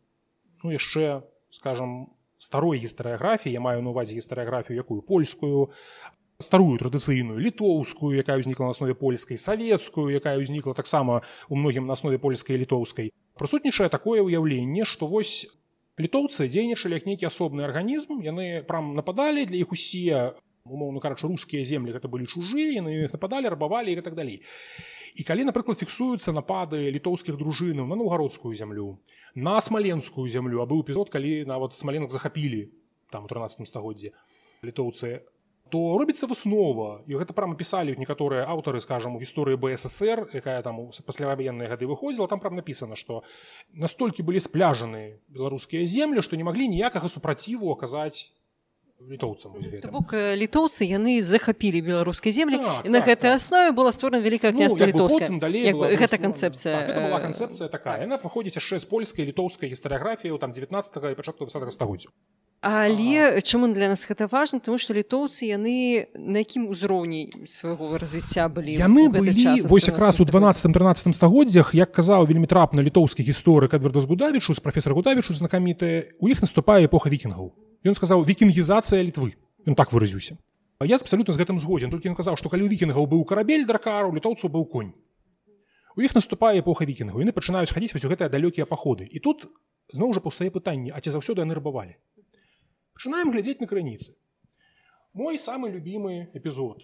ну яшчэ скажем старой гістарыяграфіі я маю на увазе гістарыяграфію якую? Польскую старую традыцыйную літоўскую якая ўзнікла на аснове польскай савецкую якая ўзнікла таксама у многім на аснове польскай літоўскай. Прысутнічае такое ўяўленне што вось літоўцы дзейнічалі як нейкі асобны арганізм яны прям нападалі для іх усе умоўно карачы рускія землі гэта былі чужыя яны нападалі рабавалі і так далей. І калі напрыклад фіксуюцца напады літоўскіх дружынаў на наўгародскую зямлю на смаленскую зямлю а быў эпізод калі нават смаленак захапілі там у 13 стагоддзе літоўцы то робіцца выснова і гэта прямо пісалі некаторыя аўтары скажем у гісторыі бСр якая там пасляваенныя гады выходзіла там прям написано что настолькі былі спляжаны беларускія землі што не маглі ніякага супраціву аказаць літоўцам бок літоўцы яны захапілі беларускай землі так, і на так, гэтай так. аснове была створана вялікая княства ну, літоўская гэта канцэпцыя так, канцэпцыя такая. яна выходзіць яшчэ з польскай літоўскай гістарыяграфіі там 19 і пачатку 20 стагоддзя але чаму для нас гэта важна? Тому что літоўцы яны на якім узроўні свайго развіцця былі яны былі вось якраз у 12 13 стагоддзях як казаў вельмі трапна літоўскі гісторык адвердас гудавічу з прафесор гудавічу знакаміты у іх наступае эпоха вікінгаў. Ён сказаў вікінгізацыя літвы ён так выразіўся. Я абсалютна з гэтым згодзін толькі ён казаў што калі вікінгаў быў карабель дракару літоўцу быў конь. У іх наступае эпоха вікінгаў. Яны пачынаюць хадзіць вось гэтыя далёкія паходы. І тут зноў жа паўстае пытанне а ці заўсёды яны рабавалі Пачынаем глядзець на крыніцы. Мой самы любімы эпізод.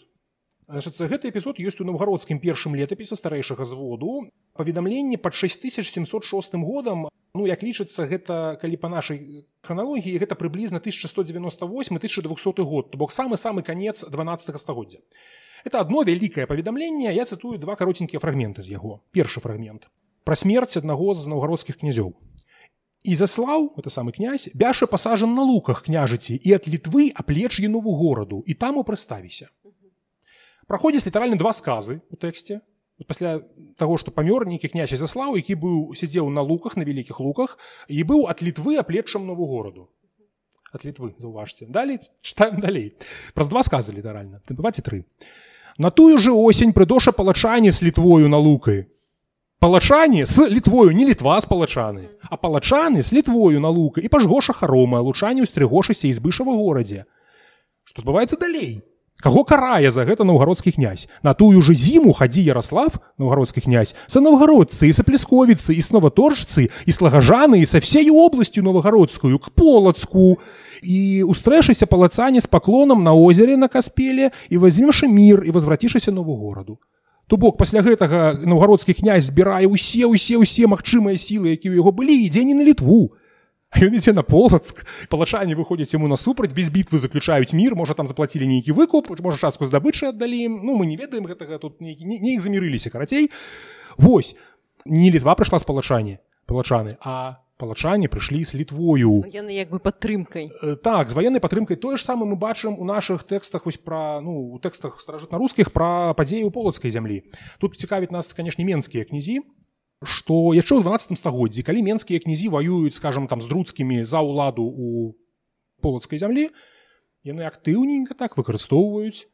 Значит, гэты эпізод ёсць у наўгародскім першым летапісе старэйшага зводу. Паведамленне пад 6706 годам ну як лічыцца гэта калі па нашай храналогіі гэта прыблізна 1198 1200 год то бок самы самы канец 12 стагоддзя это одно вялікае паведамленне я цытую два каротенькія фрагменты з яго першы фрагмент пра смерць аднаго з наўгародскіх князёў Ізаслаў это самы князь бяша пасажан на луках княжыці і ад літвы аплеч нову гораду і там у прыставіся праходзіць літаральна два сказы у тэксце пасля таго што памёр нейкі князь заслаў які быў сядзеў на луках на вялікіх луках і быў ад літвы аплеччам нову гораду ад літвы заўважце далей читаем далей праз два сказы літаральна ты бываце тры на тую же осень прыдоша палачане з літвою на лукай палачане с літвою не літва з палачаны а палачаны з літвою на лука і пажгоша харома лучане ўстрыгошася і збышава горадзе. Что адбываецца далей? Каго карае за гэта наўгародскі князь? На тую же зіму хадзі ярослав наўгародскі князь са наўгародцы і саплесковіцы і сноваторжцы і слагажаны са всей областью новагародскую к полацку. І устрэшыся палацане з паклонам на озере на каспеле і возьмемшы мір і возвратішыся нову гораду То бок пасля гэтага наўгародскі князь збірае ўсе ўсе ўсе магчымыя сілы, якія ў яго былі ідзе не на літву. Ён ідзе на полацк палачане выходзяць яму насупраць без бітвы заключаюць мір можа там заплатілі нейкі выкуп можа частку здабычы аддалі Ну мы не ведаем гэтага тут не іх замірыліся карацей Вось не літва прыйшла з палачане палачаны а палачане прыйшлі з літвою. Як бы падтрымкай. Э, так з ваеннай падтрымкай. Тое ж самае мы бачым у нашых тэкстах вось пра ну у тэкстах старажытна-рускіх пра падзеі ў полацкай зямлі. Тут цікавіць нас канешне менскія князі што яшчэ ў 12 стагоддзі калі менскія князі ваююць скажем там з друцкімі за ўладу у полацкай зямлі яны актыўненька так выкарыстоўваюць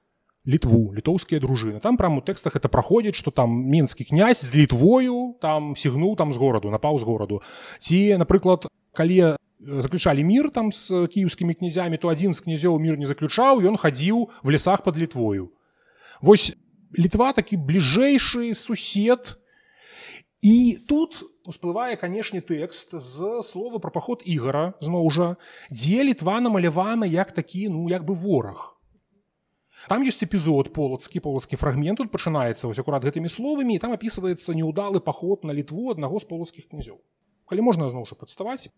літву літоўскія дружыны там прям у тэкстах это праходзіць что там менскі князь з літвою там сігнуў там з гораду напаў з гораду ці напрыклад калі заключалі мір там з кіеўскімі князямі то адзін з князёў мір не заключаў ён хадзіў в лесах под літвою. Вось літва такі бліжэйшы сусед і тут усплывае канешне тэкст з слова пра паход ігара зноў жа дзе літва намалявана як такі ну як бы вораг Там ёсць эпізод полацкі полацкі фрагмент тут пачынаецца вось акурат гэтымі словамі і там апісваецца неўдалы паход на літву аднаго з полацкіх князёў. Калі можна зноў жа падставаць.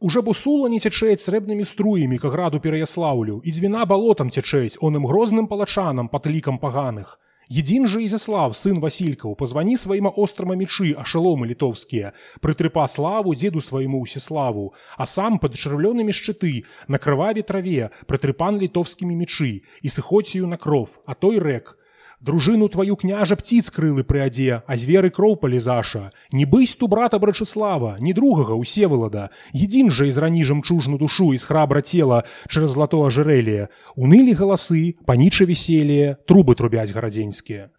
Уже бусула не цячэць срэбнымі струямі к граду пераяслаўлю і дзвіна балотам цячэць оным грозным палачанам пад лікам паганых Един же Изяслав, сын Васильков, позвони своим острому мечи, ошеломы литовские, притрепа славу деду своему Усиславу, а сам под червленными щиты, на кроваве траве, притрепан литовскими мечи, и с охотью на кров, а той рек, Дружину твою княжа птиц крылы прыадзе, а зверы кроў палізаша. Не бысь ту брата Брачыслава, ні другага усевалада. Едзін жа из рані жемчужну душу из храбра тела через злато ожерелие. Унылі галасы, паніча веселее, трубы трубяць гарадзеньскія.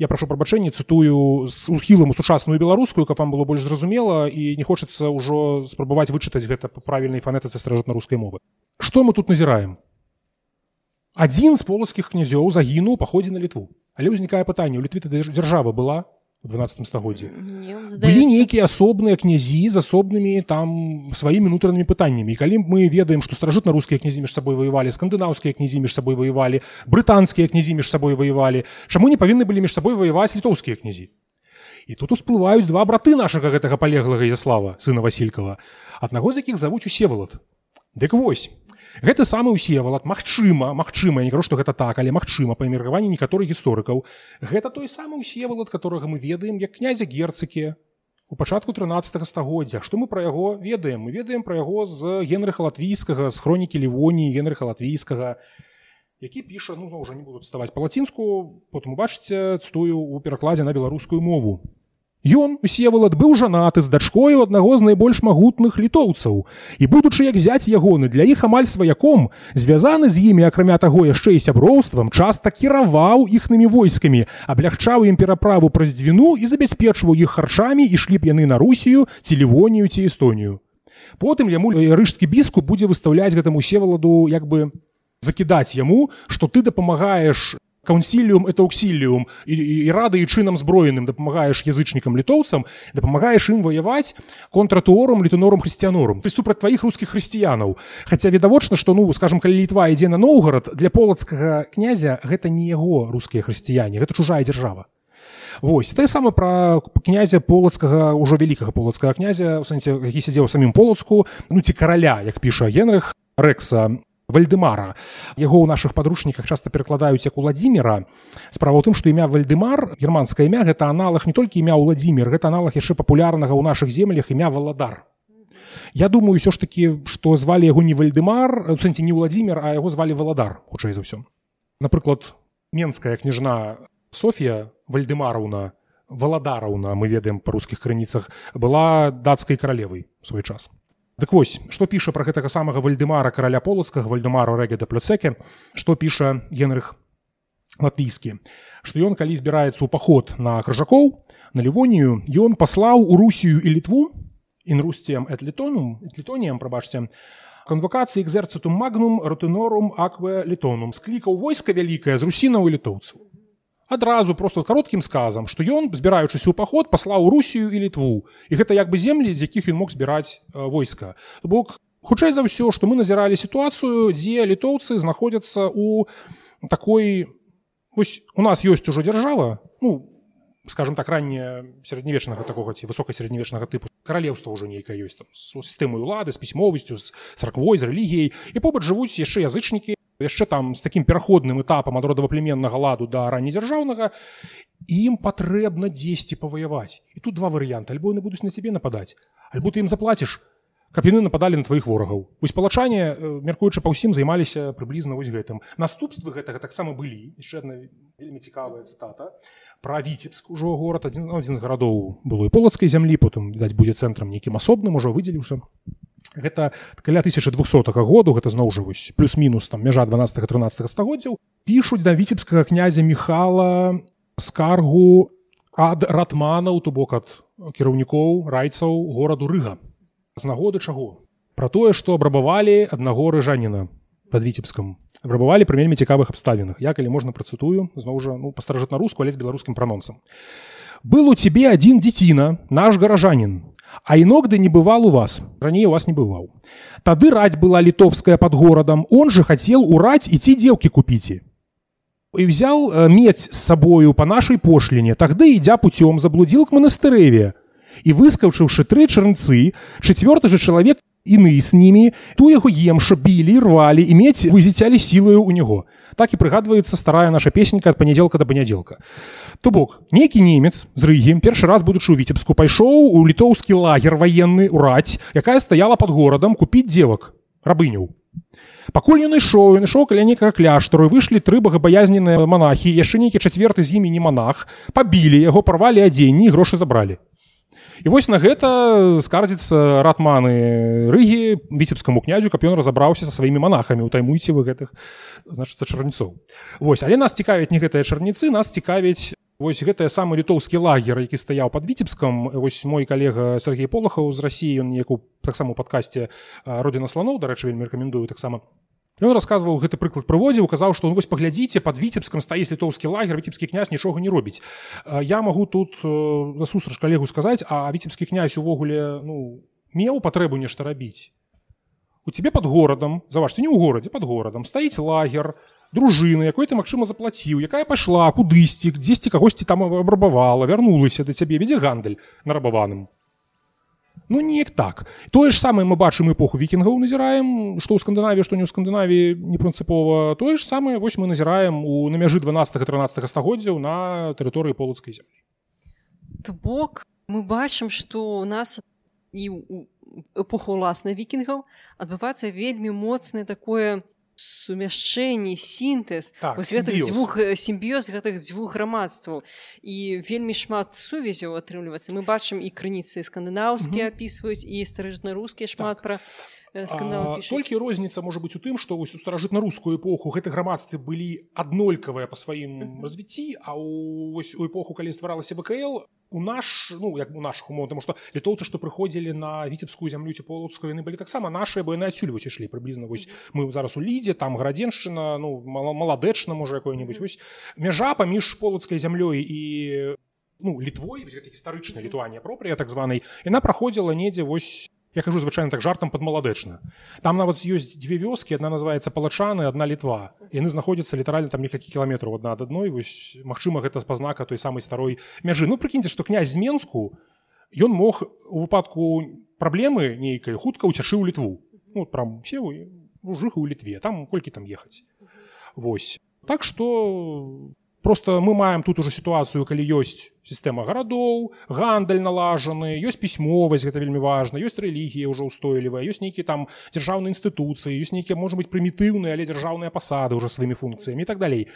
Я прашу прабачэння цытую з ухілам у сучасную беларускую, каб вам было больш зразумела і не хочацца ўжо спрабаваць вычытаць гэта па правільнай фанетыцы старажытна-рускай мовы. Што мы тут назіраем? Адзін з полацкіх князёў загінуў паходзе на літву. Але ўзнікае пытанне у літвіта дзяржава была у 12 стагоддзі? Былі нейкія асобныя князі з асобнымі там сваімі унутранымі пытаннямі. Калі мы ведаем што старажытна-рускія князі між сабой ваявалі скандынаўскія князі між сабой ваявалі брытанскія князі між сабой ваявалі чаму не павінны былі між сабой ваяваць літоўскія князі? І тут усплываюць два браты нашага гэтага палеглага Язяслава сына Васількава аднаго з якіх завуць усевалад Дык вось гэты самы усевалад Мачыма Мачыма не кажу што гэта так але магчыма па меркаванні некаторых гісторыкаў. Гэта той самы усевалад которого мы ведаем як князя герцыкі у пачатку 13 стагоддзя. Што мы пра яго ведаем? Мы ведаем пра яго з генрыха латвійскага з хронікі лівоніі генрыха латвійскага які піша ну зноў жа не буду ставаць па-лацінску потым убачыце цтую у перакладзе на беларускую мову Ён усевалад быў жанаты з дачкою аднаго з найбольш магутных літоўцаў. І будучы як зяць ягоны для іх амаль сваяком звязаны з імі акрамя таго яшчэ і сяброўствам часта кіраваў іхнымі войскамі аблягчаў ім пераправу праз дзвіну і забяспечваў іх харчамі ішлі б яны на русію ці лівонію ці эстонію. Потым яму рыжскі біску будзе выстаўляць гэтаму севаладу як бы закідаць яму што ты дапамагаеш каўнсіліум это уксіліум і, і, і рады і чынам зброеным дапамагаеш язычнікам літоўцам дапамагаеш ім ваяваць контратуорам літунорам хрысціянорам. Ты супраць тваіх рускіх хрысціянаў. Хаця відавочна што ну скажем калі літва ідзе на ноўгарад для полацкага князя гэта не яго рускія хрысціяне гэта чужая дзяржава. Вось тое сама пра князя полацкага ўжо вялікага полацкага князя у сэнсе які сядзеў самім полацку ну ці караля як піша генрых рэкса вальдемара. Яго ў наших падручніках часто перакладаюць як уладзіміра справа ў тым што імя вальдемар германскае імя гэта аналаг не толькі імя ўладзімир гэта аналаг яшчэ папулярнага ў наших землях імя валадар. Я думаю ўсё ж такі што звалі яго не вальдемар у сэнсе не ўладзімир а яго звалі валадар хутчэй за ўсё. Напрыклад менская княжна Софія вальдемараўна валадараўна мы ведаем па рускіх крыніцах была дацкай каралевай свой час Дык вось што піша пра гэтага самага вальдемара караля полацкага вальдемару рэгеда плюцеке што піша генрых латвійскі што ён калі збіраецца ў паход на крыжакоў на лівонію ён паслаў у русію і літву інрусціем этлітонум літоніям прабачце канвакацыі экзерцытум магнум рутынорум акве літонум склікаў войска вялікае з русінаў і літоўцаў адразу просто кароткім сказам што ён збіраючыся ў паход паслаў русію і літву і гэта як бы землі з якіх ён мог збіраць войска бок хутчэй за ўсё што мы назіралі сітуацыю дзе літоўцы знаходзяцца у такой вось у нас ёсць ужо дзяржава ну скажем так ранее сярэднявечнага такога ці высокай сярэднявечнага тыпу каралеўства ўжо нейкая ёсць там сістэмай улады з пісьмовасцю з царквой з рэлігіяй і побач жывуць яшчэ язычнікі яшчэ там з такім пераходным этапам ад родаваплеменнага ладу да раннедзяржаўнага ім патрэбна дзесьці паваяваць. І тут два варыянты. Альбо яны будуць на цябе нападаць альбо ты ім заплаціш каб яны нападалі на тваіх ворагаў. Вось палачане мяркуючы па ўсім займаліся прыблізна вось гэтым. Наступствы гэтага таксама былі. Яшчэ одна вельмі цікавая цытата. Пра віцебск ужо горад адзін адзін з гарадоў было і полацкай зямлі потым відаць будзе цэнтрам нейкім асобным ужо выдзеліўся гэта каля 1200 году гэта зноў жа вось плюс-мінус там мяжа 12 13 стагоддзяў пішуць да віцебскага князя михала скаргу ад ратманаў то бок ад кіраўнікоў райцаў гораду рыга. З нагоды чаго? Про тое што абрабавалі аднаго рыжаніна под віцебскам. Абрабавалі пры вельмі цікавых абставінах. Я калі можна працытую зноў жа ну пастаражыць на руску але з беларускім пранонсам. Был у цябе адзін дзеціна наш гаражанін а іногды не бывал у вас. Раней у вас не бываў тады раць была літовская под горадам он же хацел ураць ідці дзеўкі купіце і взял э, медь с сабою по нашай пошліне тагды ідзя путём заблудзіл к манастырэве і выскаўчыўшы тры чарнцы чацвёрты же чалавек іны с ними. Ту яго емша білі рвалі і мець вызіцялі сілаю у него так і прыгадваецца старая наша песенька ад панядзелка да панядзелка то бок нейкі немец з рыгі першы раз будучы ў віцебску пайшоў у літоўскі лагер ваенны ураць якая стаяла под горадам купіць дзевак рабыняў пакуль ён ішоў ён ішоў каля некага кляштару выйшлі тры багабаязненыя монахі яшчэ нейкі чацверты з імі не монах пабілі яго парвалі адзенні грошы забралі і вось на гэта скардзіцца ратманы рыгі віцебскаму князю каб ён разабраўся са сваімі монахамі утаймуйце вы гэтых значыцца чарніцоў. Вось але нас цікавяць не гэтыя чарніцы нас цікавіць Вось гэтая самы літоўскі лагер які стаяў под віцебскам. Вось мой калега Сергей полахаў з рассіі ён неяку таксама падкасці родина слоноў дарэчы вельмі рэкамендую таксама Ён расказваў гэты прыклад прыводзіў казаў што вось паглядзіце под віцебскам стаіць літоўскі лагер віцебскі князь нічога не робіць. Я магу тут насустрач калегу сказаць а віцебскі князь увогуле ну меў патрэбу нешта рабіць. У тебе под горадам заважце не ў горадзе под горадам стаіць лагер дружына якой ты магчыма заплаціў якая пайшла кудысьці дзесьці кагосьці там абрабавала вярнулася да цябе вядзе гандаль нарабаваным Ну неяк так. Тое ж самае мы бачым эпоху вікінгаў назіраем што ў скандынаві што не ў скандынаві не прынцыпова тое ж самае вось мы назіраем у на мяжы 12 13 стагоддзяў на тэрыторыі полацкай зямлі то бок мы бачым што у нас і эпоху ўласнай вікінгаў адбываецца вельмі моцнае такое сумяшчэнні сінтэз так, гэтых дзвюх сімбіёз гэтых дзвюх грамадстваў. І вельмі шмат сувязяў атрымліваецца. Мы бачым і крыніцы скандынаўскія апісваюць і старажытна-рускія шмат так. пра толькі розніца можа быць у тым што вось у старажытна-рускую эпоху гэты грамадстве былі аднолькавыя па сваім развіцці а вось у эпоху калі стваралася вКл у наш ну як у наших умоў тому что літоўцы што прыходзілі на віцебскую зямлю ці полацкую яны былі таксама наши бо яны адсюль вось ішлі прыблізна вось мы зараз у лідзе там градзеншчына ну маладэчна можа якой-нибудь вось мяжа паміж полацкай зямлёй і ну літвой гістарычна літуанія пропрыя так званай яна праходзіла недзе вось я кажу звычайна так жартам под маладэчна там нават ёсць дзве вёскі одна называется палачаны одна літва. Яны знаходзяцца літаральна там некалькі кіламетраў адна ад адной. Вось Мачыма гэта спазнака той самай старой мяжы. Ну прыкіньце што князь з менску ён мог у выпадку праблемы нейкай хутка уцяшы ў літву. Ну, прям все жыху ў літве. Там колькі там ехаць. Вось. Так что просто мы маем тут уже сітуацыю калі ёсць сістэма гарадоў гандаль налажаны ёсць пісьмовасць гэта вельмі важна ёсць рэлігія ўжо ўстойлівая ёсць нейкі там дзяржаўныя інстытуцыі ёсць нейкія можа быть прымітыўныя але дзяржаўныя пасады ўжо сваімі функцыямі так далей.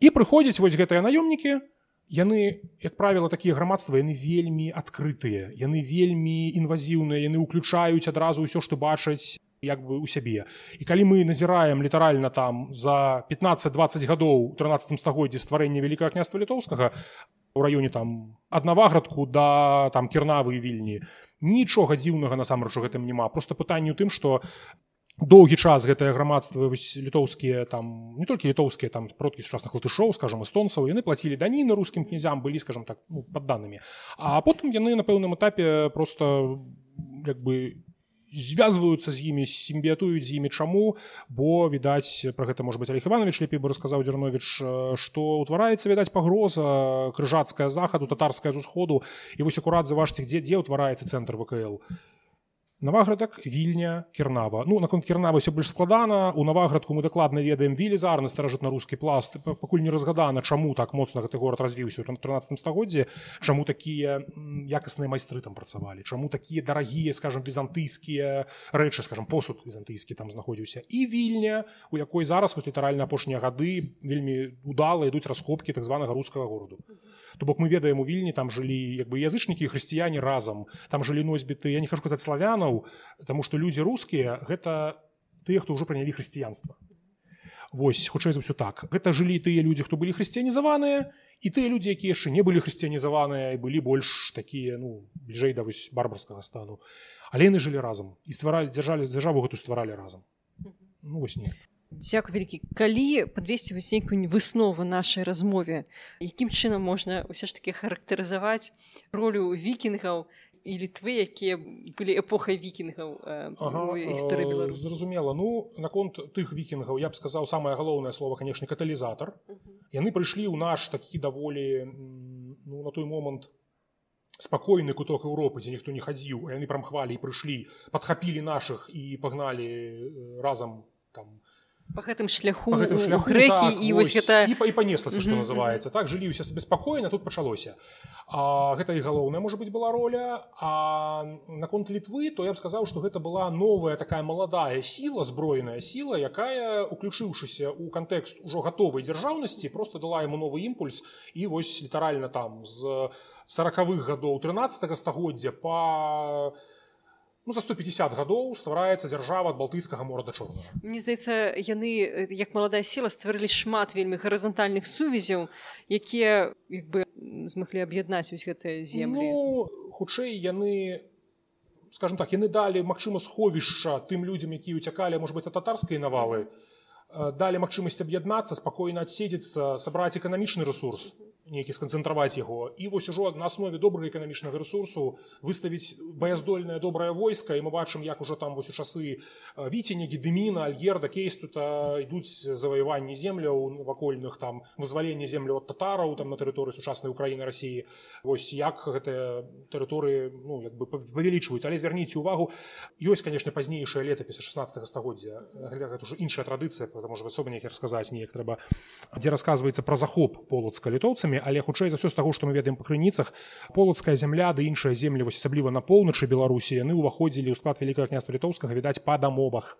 І прыходзяць вось гэтыя наёмнікі яны як правіла такія грамадства яны вельмі адкрытыя яны вельмі інвазіўныя яны ўключаюць адразу ўсё што бачаць як бы у сябе. І калі мы назіраем літаральна там за 15-20 гадоў 13 стагоддзі стварэння вялікага княства літоўскага у раёне там аднаваградку да там кірнавы вільні нічога дзіўнага насамрэч у гэтым няма. Просто пытанне у тым што доўгі час гэтае грамадства літоўскія там не толькі літоўскія там продкі сучасных латышоў скажем эстонцаў яны плацілі дані на рускім князям былі скажем так ну, падданымі. А потым яны на пэўным этапе просто як бы звязваюцца з імі сімбіятуюць з імі чаму бо відаць про гэта может быть Олег иванович лепей бы расказаў дзярнович что ўтвараецца відаць пагроза крыжацкая захаду татарская з усходу. І вось акурат за вашых дзе дзе ўтвараецца цэнтр вКл Наваградак вільня кірнава ну наконт кірнавы все больш складана. У наваградку мы дакладна ведаем велізарны старажытна-рускі пласт. Пакуль не разгадана чаму так моцна гэты горад развіўся ў 13 стагоддзе чаму такія якасныя майстры там працавалі чаму такія дарагія скажем візантыйскія рэчы скажем посуд візантыйскі там знаходзіўся. І вільня у якой зараз вось літаральна апошнія гады вельмі удала ідуць раскопкі так званага рускага гораду то бок мы ведаем у вільні там жылі як бы язычнікі хрысціяне разам. Там жылі носьбіты я не хачу казаць славянаў ізраіляў Таму што людзі рускія гэта тыя хто ўжо прынялі хрысціянства. Вось хутчэй за ўсё так. Гэта жылі тыя людзі хто былі хрысціянізаваныя і тыя людзі якія яшчэ не былі хрысціянізаваныя і былі больш такія ну бліжэй да вось барбарскага стану. Але яны жылі разам і стваралі дзяржалі дзяржаву гэту стваралі разам. Ну, вось не Дзяку вялікі. Калі падвесці вось нейкую выснову нашай размове якім чынам можна ўсё ж таки характарызаваць ролю вікінгаў і літвы якія былі эпохай вікінгаў гісторыі ага, беларус зразумела ну наконт тых вікінгаў я б сказаў самае галоўнае слово канешне каталізатар яны прыйшлі ў наш такі даволі ну, на той момант спакойны куток Еўропы дзе ніхто не хадзіў яны прамхвалі і прыйшлі падхапілі нашых і пагналі разам там по гэтым шляху, гэтым шляху грэкі так, і вось гэта і, і панеслася што называецца так жылі ўсе беспакойна тут пачалося а, гэта і галоўная можа быць была роля. А наконт літвы то я б сказаў што гэта была новая такая маладая сіла зброеная сіла якая уключыўшыся ў кантэкст ужо гатовай дзяржаўнасці просто дала яму новы імпульс. І вось літаральна там з сороквых гадоў 13 стагоддзя по ну, за 150 гадоў ствараецца дзяржава ад балтыйскага мора да чорнага. Мне здаецца яны як маладая сіла стварылі шмат вельмі гарызантальных сувязяў якія як бы змаглі аб'яднаць вось гэтыя землі. Ну, хутчэй яны скажем так яны далі магчыма сховішча тым людзям якія уцякалі может быть а татарскай навалы далі магчымасць аб'яднацца спакойна адседзецца сабраць эканамічны ресурс нейкі сканцэнтраваць яго і вось ужо на аснове добрага эканамічнага ресурсу выставіць баяздольнае добрае войска і мы бачым як ужо там вось у часы віценя гедеміна альгерда кейстута ідуць заваяванні земляў вакольных там вызваленне землю от татараў там на тэрыторыі сучаснай Україніны рассіі вось як гэтыя тэрыторыі ну як бы павялічваюць але звярніце увагу ёсць конечно пазнейшая летапісы 16 стагоддзя. Уже іншая традыцыя потому что асоба неяк расказаць неяк трэба дзе расказваецца пра захоп полацка літоўцамі крыніцамі але хутчэй за ўсё з таго што мы ведаем па крыніцах полацкая зямля ды іншыя землі вось асабліва на поўначы беларусі яны ўваходзілі ў склад вялікага княства літоўскага відаць па дамовах.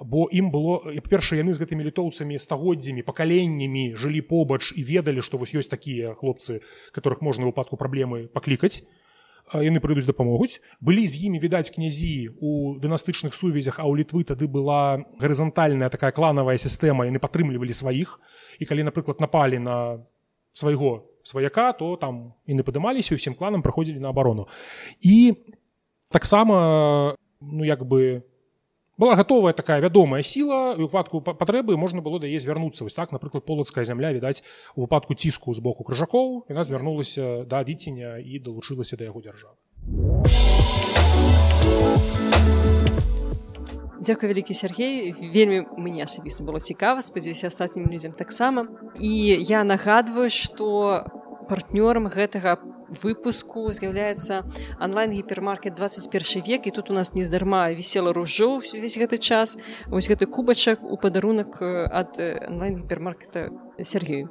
Бо ім было перша яны з гэтымі літоўцамі стагоддзямі пакаленнямі жылі побач і ведалі што вось ёсць такія хлопцы которых можна выпадку праблемы паклікаць яны прыйдуць дапамогуць. Былі з імі відаць князі у дынастычных сувязях а ў літвы тады была гарызантальная такая кланавая сістэма яны падтрымлівалі сваіх. І калі напрыклад напалі на свайго сваяка то там і не падымаліся усім кланам праходзілі на абарону і таксама ну як бы была гатовая такая вядомая сіла выпадку патрэбы можна было да яе звярнуцца вось так напрыклад полацкая зямля відаць у выпадку ціску з боку крыжакоў яна звярнулася да віценя і далучылася да яго дзяржавы Дзякуй вялікі Сергей вельмі мне асабіста было цікава спадзяюся астатнім людзям таксама. І я нагадваю што партнёрам гэтага выпуску з'яўляецца онлайн гіпермаркет 21 век і тут у нас нездарма вісела ружо увесь гэты час. Вось гэты кубачак у падарунак ад онлайн гіпермаркета Сергею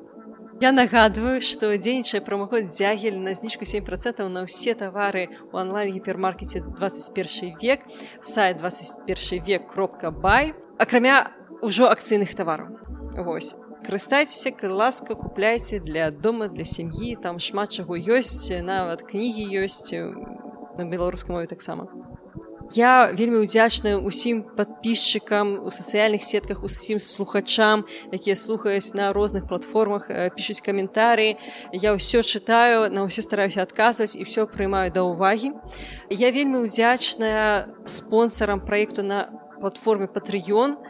Я нагадваю, што дзейнічае прамаход дзягель на зніжку 7 процентаў на ўсе тавары ў онлайн-гіпермаркеце 21 век, сайт 21 век кропка бай, акрамя ўжо акцыйных тавараў. Вось. Карыстайцеся, ласка, купляйце для дома, для сям'і, там шмат чаго ёсць, нават кнігі ёсць на беларускай мове таксама. Я вельмі ўдзячная ўсім падпісчыкам у сацыяльных сетках усім слухачам, якія слухаюць на розных платформах, пішуць каментары. Я ўсё чытаю, на ўсе стараюся адказваць і ўсё прыймаю да ўвагі. Я вельмі ўдзячная спонсорам праекту на платформе Патрыён.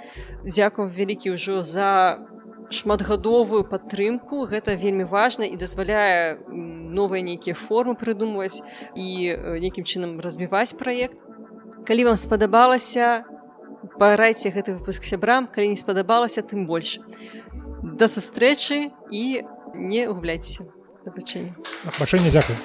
Дзякуй вялікі ўжо за шматгадовую падтрымку. Гэта вельмі важна і дазваляе новыя нейкія формы прыдумваць і нейкім чынам разбіваць праект калі вам спадабалася парайце гэты выпуск сябрам калі не спадабалася тым больш да сустрэчы і не губляйцеся дабачэння дзякую